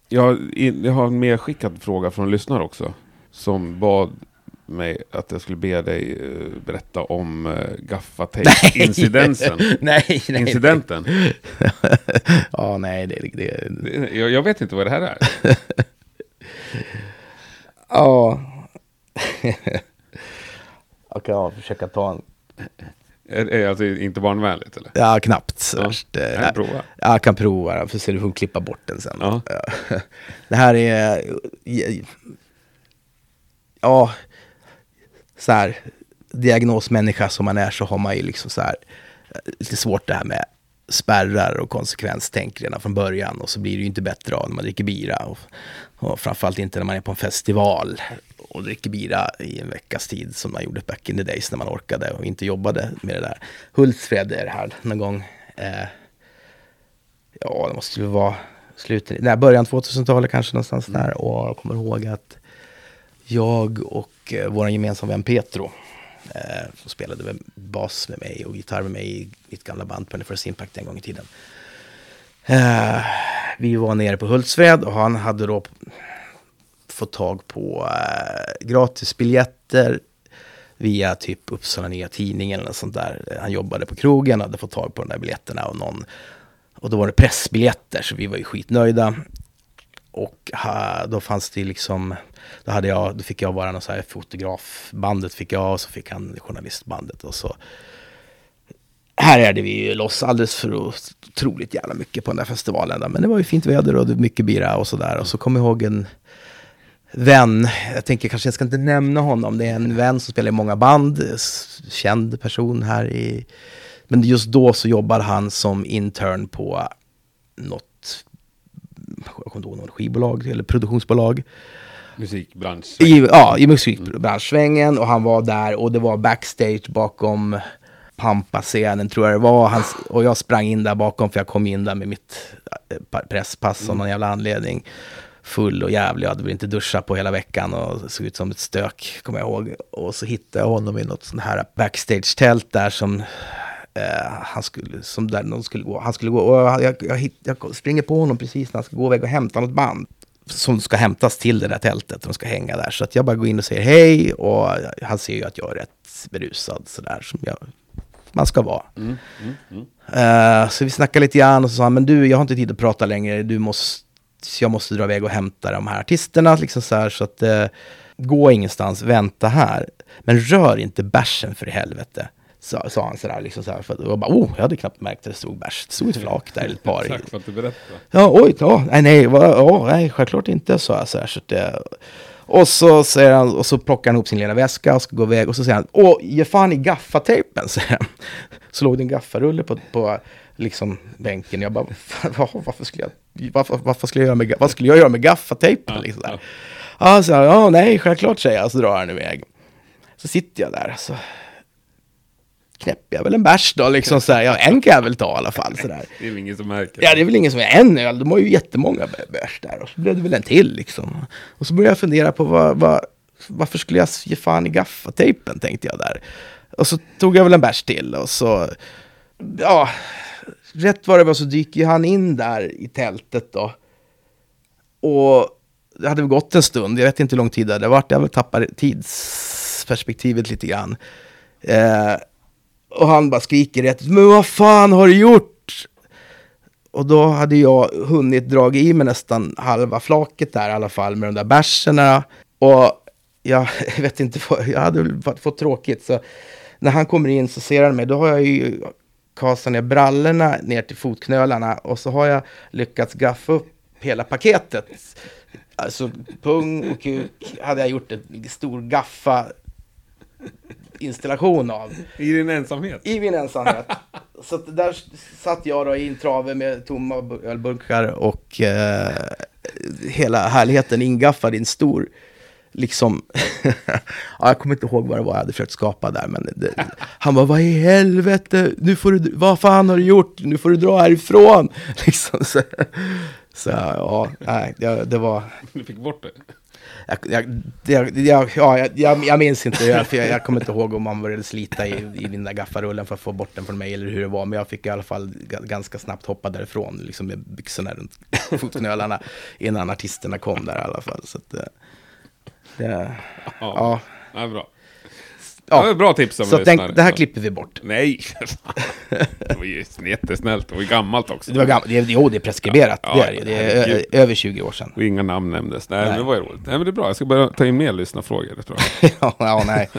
Jag, jag har en medskickad fråga från en lyssnare också. Som bad mig att jag skulle be dig eh, berätta om uh, gaffatejp-incidensen. nej, nej. Incidenten. ja, nej, det, det, Jag, jag vet inte vad det här är. Ja. Okej, ja, försöka ta en... Är, är alltså inte barnvänligt eller? Ja, knappt. Ja. Eh, Nej, prova. Ja, jag kan prova. Jag får se, du får klippa bort den sen. Ja. Ja. Det här är... Ja, så här, diagnosmänniska som man är så har man ju liksom så här, eh, lite svårt det här med spärrar och konsekvenstänk redan från början och så blir det ju inte bättre av när man dricker bira och, och framförallt inte när man är på en festival och dricker bira i en veckas tid som man gjorde back in the days när man orkade och inte jobbade med det där. Hultsfred är det här någon gång. Eh, ja, det måste ju vara slutet, nej, början 2000-talet kanske någonstans där. Och jag kommer ihåg att jag och eh, vår gemensamma vän Petro, eh, som spelade med bas med mig och gitarr med mig i mitt gamla band Penny First Impact en gång i tiden. Eh, vi var nere på Hultsfred och han hade då Få tag på eh, gratisbiljetter via typ Uppsala Nya Tidning eller något sånt där. Han jobbade på krogen, hade fått tag på de där biljetterna och någon och då var det pressbiljetter, så vi var ju skitnöjda. Och ha, då fanns det liksom, då, hade jag, då fick jag vara någon så här fotografbandet fick jag och så fick han journalistbandet och så Här är det vi ju loss alldeles för otroligt jävla mycket på den där festivalen. Men det var ju fint väder och mycket bira och sådär. Och så kom jag ihåg en vän, jag tänker kanske jag ska inte nämna honom, det är en vän som spelar i många band, känd person här i... Men just då så jobbade han som intern på något, jag kommer inte ihåg, något skivbolag eller produktionsbolag. Musikbransch. I, ja, i musikbranschsvängen och han var där och det var backstage bakom Pampa-scenen tror jag det var. Han, och jag sprang in där bakom för jag kom in där med mitt eh, pa- presspass av någon jävla anledning. Full och jävlig, jag hade väl inte duschat på hela veckan och såg ut som ett stök, kommer jag ihåg. Och så hittade jag honom i något sånt här backstage-tält där som eh, han skulle, som där någon skulle gå. Han skulle gå och jag, jag, hitt- jag springer på honom precis när han ska gå iväg och hämta något band som ska hämtas till det där tältet. De ska hänga där. Så att jag bara går in och säger hej och han ser ju att jag är rätt berusad sådär som jag, man ska vara. Eh, så vi snackade lite grann och så sa han, men du, jag har inte tid att prata längre. Du måste, så jag måste dra iväg och hämta de här artisterna. Liksom så här, så att eh, gå ingenstans, vänta här. Men rör inte bärsen för i helvete. Sa, sa han sådär, liksom så här, för att, jag bara, oh, jag hade knappt märkt att det stod bärs. Det stod ett flak där, ett par. Tack för att du berättade. Ja, oj, ja, nej, nej, va, ja, nej, självklart inte, sa jag så här. Så det, och så säger han, och så plockar han ihop sin lilla väska och ska gå iväg och så säger han, åh, ge fan i gaffatejpen, säger han. Så låg det en gaffarulle på, på liksom bänken. Jag bara, "Va, varför skulle jag, varför, varför skulle jag göra med, vad skulle jag göra med gaffatejpen? Liksom där. Ja, så, här, ja, nej, självklart, säger jag, så drar han iväg. Så sitter jag där, så knäpper jag väl en bärs då, liksom så här. Ja, en kan jag väl ta i alla fall, så där. Det är väl ingen som märker. Ja, det är väl ingen som är en öl. De har ju jättemånga bä- bärs där. Och så blev det väl en till liksom. Och så började jag fundera på vad, vad, varför skulle jag ge fan i gaffatejpen, tänkte jag där. Och så tog jag väl en bärs till och så, ja, rätt vad det var så dyker han in där i tältet då. Och det hade väl gått en stund, jag vet inte hur lång tid det hade varit, jag väl tappat tidsperspektivet lite grann. Eh, och han bara skriker rätt ut, men vad fan har du gjort? Och då hade jag hunnit dra i mig nästan halva flaket där i alla fall med de där bärserna. Och jag vet inte, jag hade väl fått, fått tråkigt. Så när han kommer in så ser han mig, då har jag ju kastat ner brallorna ner till fotknölarna och så har jag lyckats gaffa upp hela paketet. Alltså pung och kuk hade jag gjort en stor gaffa installation av I din ensamhet. i min ensamhet. Så där satt jag då i en trave med tomma bu- ölburkar och eh, hela härligheten ingaffad i en stor, liksom, ja, jag kommer inte ihåg vad det var jag hade försökt skapa där, men det, han var vad i helvete, nu får du, vad fan har du gjort, nu får du dra härifrån, liksom. Så, så ja, nej, det, det var, Du fick bort det. jag, jag, jag, jag, ja, jag, jag, minns inte, jag, för jag, jag kommer inte ihåg om man började slita i, i den där gaffarullen för att få bort den från mig eller hur det var. Men jag fick i alla fall ga- ganska snabbt hoppa därifrån, liksom med byxorna runt fotknölarna innan artisterna kom där i alla fall. Så att, eh, det, ja, Ja, bra. ja. Det var bra tips om Så den, det här klipper vi bort. Nej. Det var ju jättesnällt. Det var ju gammalt också. Det var gammalt, det, jo det är preskriberat, Ja, det är det. Det är över 20 år sedan. Och inga namn nämndes. Nej, Nej. men det var ju roligt. Nej, men det är bra. Jag ska börja ta in mer lyssnarfrågor. Ja, ja, nej.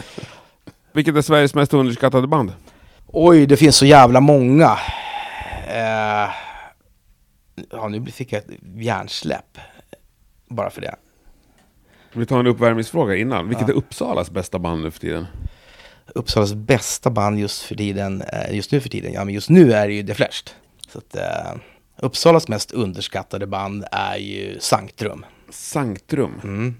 Vilket är Sveriges mest underskattade band? Oj, det finns så jävla många. Eh, ja, nu fick jag ett hjärnsläpp. Bara för det. Vi tar en uppvärmningsfråga innan. Vilket är Uppsalas bästa band nu för tiden? Uppsalas bästa band just för tiden, eh, just nu för tiden, ja men just nu är det ju The Flashed. Så att, eh, Uppsalas mest underskattade band är ju Sanctrum. Sanctrum. Mm.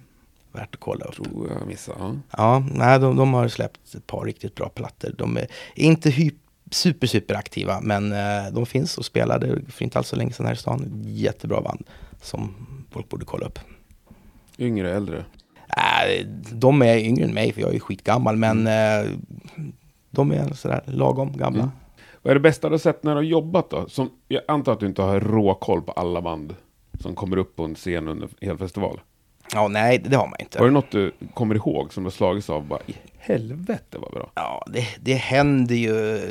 Värt att kolla upp. Tror jag missade. Ja. Ja, nej, de, de har släppt ett par riktigt bra plattor. De är inte hy- super, super aktiva, men eh, de finns och spelade för inte alls så länge sedan här i stan. Jättebra band som folk borde kolla upp. Yngre, äldre. Äh, de är yngre än mig, för jag är skitgammal, men eh, de är sådär lagom gamla. Mm. Vad är det bästa du har sett när du har jobbat då? Som, jag antar att du inte har råkoll på alla band som kommer upp på en scen under hel festival. Ja, nej, det har man inte. Var det något du kommer ihåg som du slagits av? Bara, i helvete vad bra. Ja, det, det händer ju eh,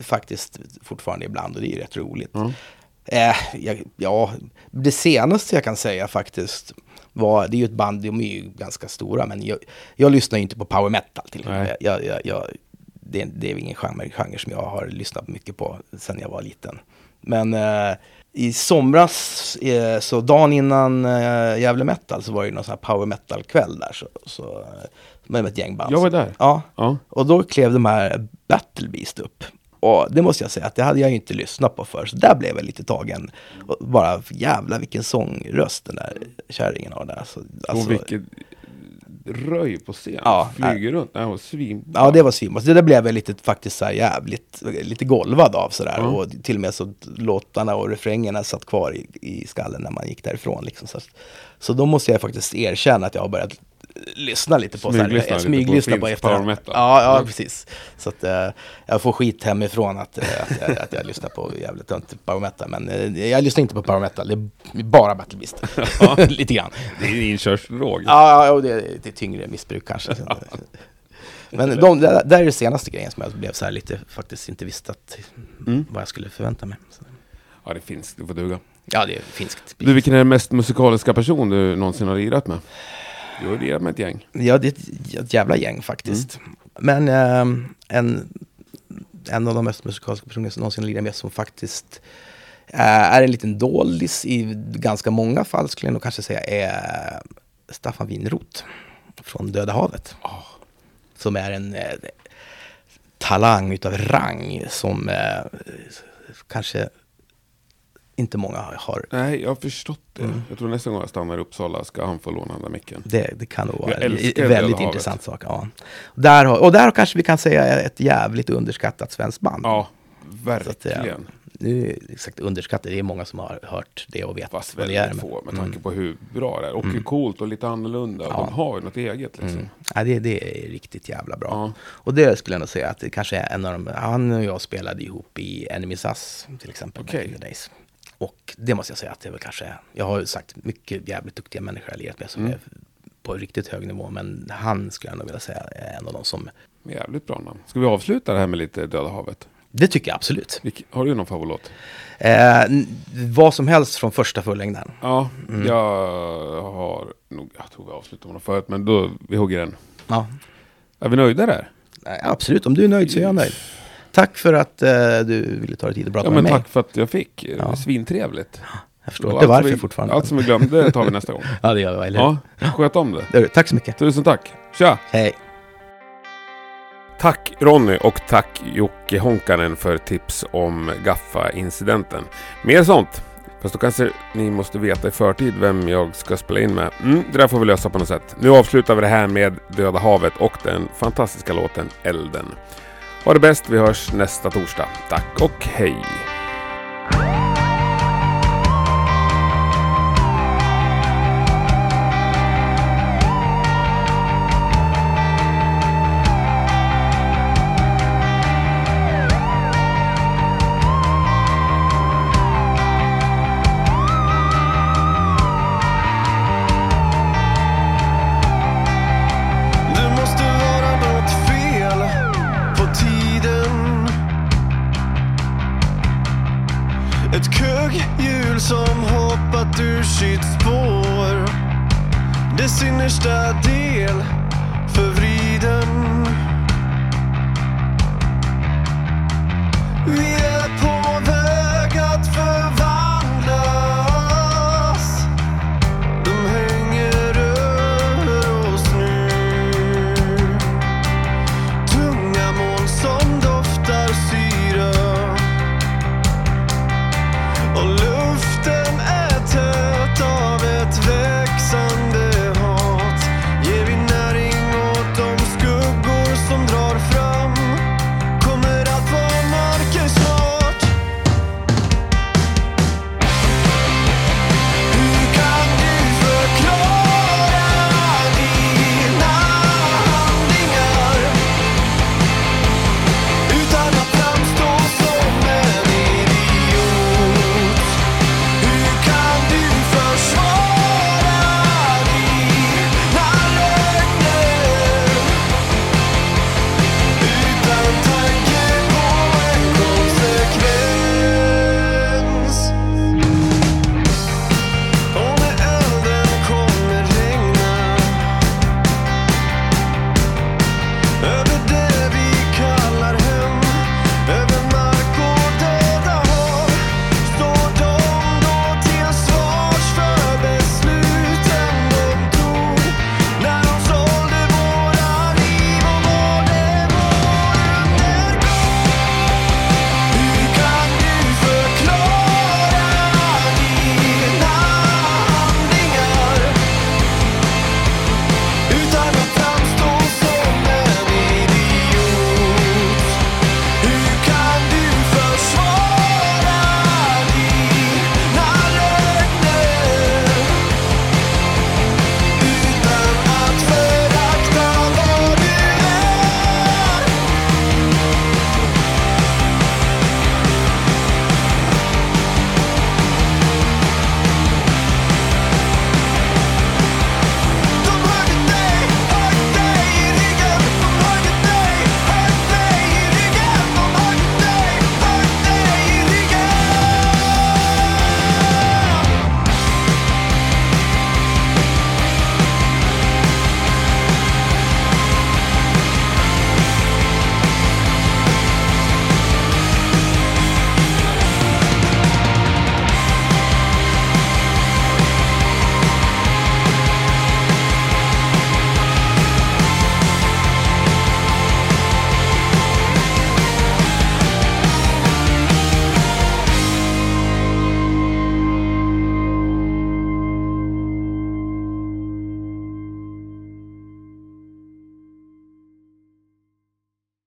faktiskt fortfarande ibland och det är rätt roligt. Ja. Eh, jag, ja, det senaste jag kan säga faktiskt var, det är ju ett band, de är ju ganska stora, men jag, jag lyssnar ju inte på power metal till exempel. Jag, jag, jag, det, det är ingen genre, genre som jag har lyssnat mycket på sedan jag var liten. Men eh, i somras, eh, så dagen innan eh, Gävle Metal, så var det ju någon sån här power metal-kväll där. Så, så, eh, med ett gäng band. Jag var där. Ja, Ja. och då klev de här Battle Beast upp. Och det måste jag säga att det hade jag ju inte lyssnat på förr. Så där blev jag lite tagen. Och bara jävla vilken sångröst den där kärringen har där. Så, och alltså, vilket röj på scen. Ja, Flyger runt. Nej, och svin. Ja, det var svinbra. Så det där blev jag lite, faktiskt så här jävligt, lite golvad av sådär. Ja. Och till och med så låtarna och refrängerna satt kvar i, i skallen när man gick därifrån. Liksom. Så, så då måste jag faktiskt erkänna att jag har börjat lyssna lite på Smyglyssna så här, smyglyssna på på, metal. Ja, ja, precis. Så att eh, jag får skit hemifrån att, eh, att, jag, att jag lyssnar på jävligt tunt power metal. Men eh, jag lyssnar inte på power metal, det är bara Battle Beast. lite grann. Det är inkörsdrog. Ja, ja och det, det är tyngre missbruk kanske. Men de, det där är det senaste grejen som jag blev så här lite, faktiskt inte visste att, Mm. vad jag skulle förvänta mig. Så, Ja, det finns. Det får duga. ja, det är finskt. Du, vilken är den mest musikaliska person du någonsin har lirat med? Du har lirat med ett gäng. Ja, det är ett, ett jävla gäng faktiskt. Men ehm, en, en av de mest musikaliska personer som någonsin lirat med som faktiskt eh, är en liten doldis i ganska många fall skulle jag nog kanske säga är Staffan Winroth från Döda havet. Som är en eh, talang utav rang som eh, kanske inte många har. Nej, jag har förstått det. Mm. Jag tror nästa gång jag stannar i Uppsala ska han få låna den där micken. Det, det kan nog vara en väldigt intressant sak. Ja. Där har, och där kanske vi kan säga ett jävligt underskattat svenskt band. Ja, att, verkligen. nu exakt underskattat, det är många som har hört det och vet Fast vad det är. få med tanke på hur bra det är. Och hur coolt och lite annorlunda. Ja. De har ju något eget liksom. Mm. Ja, det, det är riktigt jävla bra. Ja. Och det skulle jag nog säga att det kanske är en av de, han och jag spelade ihop i Enemies Us till exempel. back Och det måste jag säga att det är väl kanske, jag har ju sagt mycket jävligt duktiga människor jag lirat med som Mm. är på riktigt hög nivå. Men han skulle jag nog vilja säga är en av de som, Jävligt bra namn. Ska vi avsluta det här med lite Döda havet? det tycker jag absolut. Har du någon favoritlåt? Eh, vad som helst från första fullängden. Ja, Mm. jag har nog, jag tror vi avslutade med den förut, men då, vi hugger den. Ja, Är vi nöjda där? Nej, absolut. Om du är nöjd så är jag nöjd. Tack för att eh, du ville ta dig tid att prata Ja, med men mig. tack för att jag fick. Var Ja. Svintrevligt. Jag förstår inte varför vi, fortfarande. Allt som vi glömde tar vi nästa gång. Ja, det gör vi, eller? Ja, sköt om det. Det. Tack så mycket. Tusen tack. Tja! Hej. Tack Ronny och tack Jocke Honkanen för tips om Gaffa-incidenten. Mer sånt. Fast då kanske ni måste veta i förtid vem jag ska spela in med. Mm, det där får vi lösa på något sätt. Nu avslutar vi det här med Döda havet och den fantastiska låten Elden. Ha det bäst, vi hörs nästa torsdag. Tack och hej! Sitt spår Dess innersta del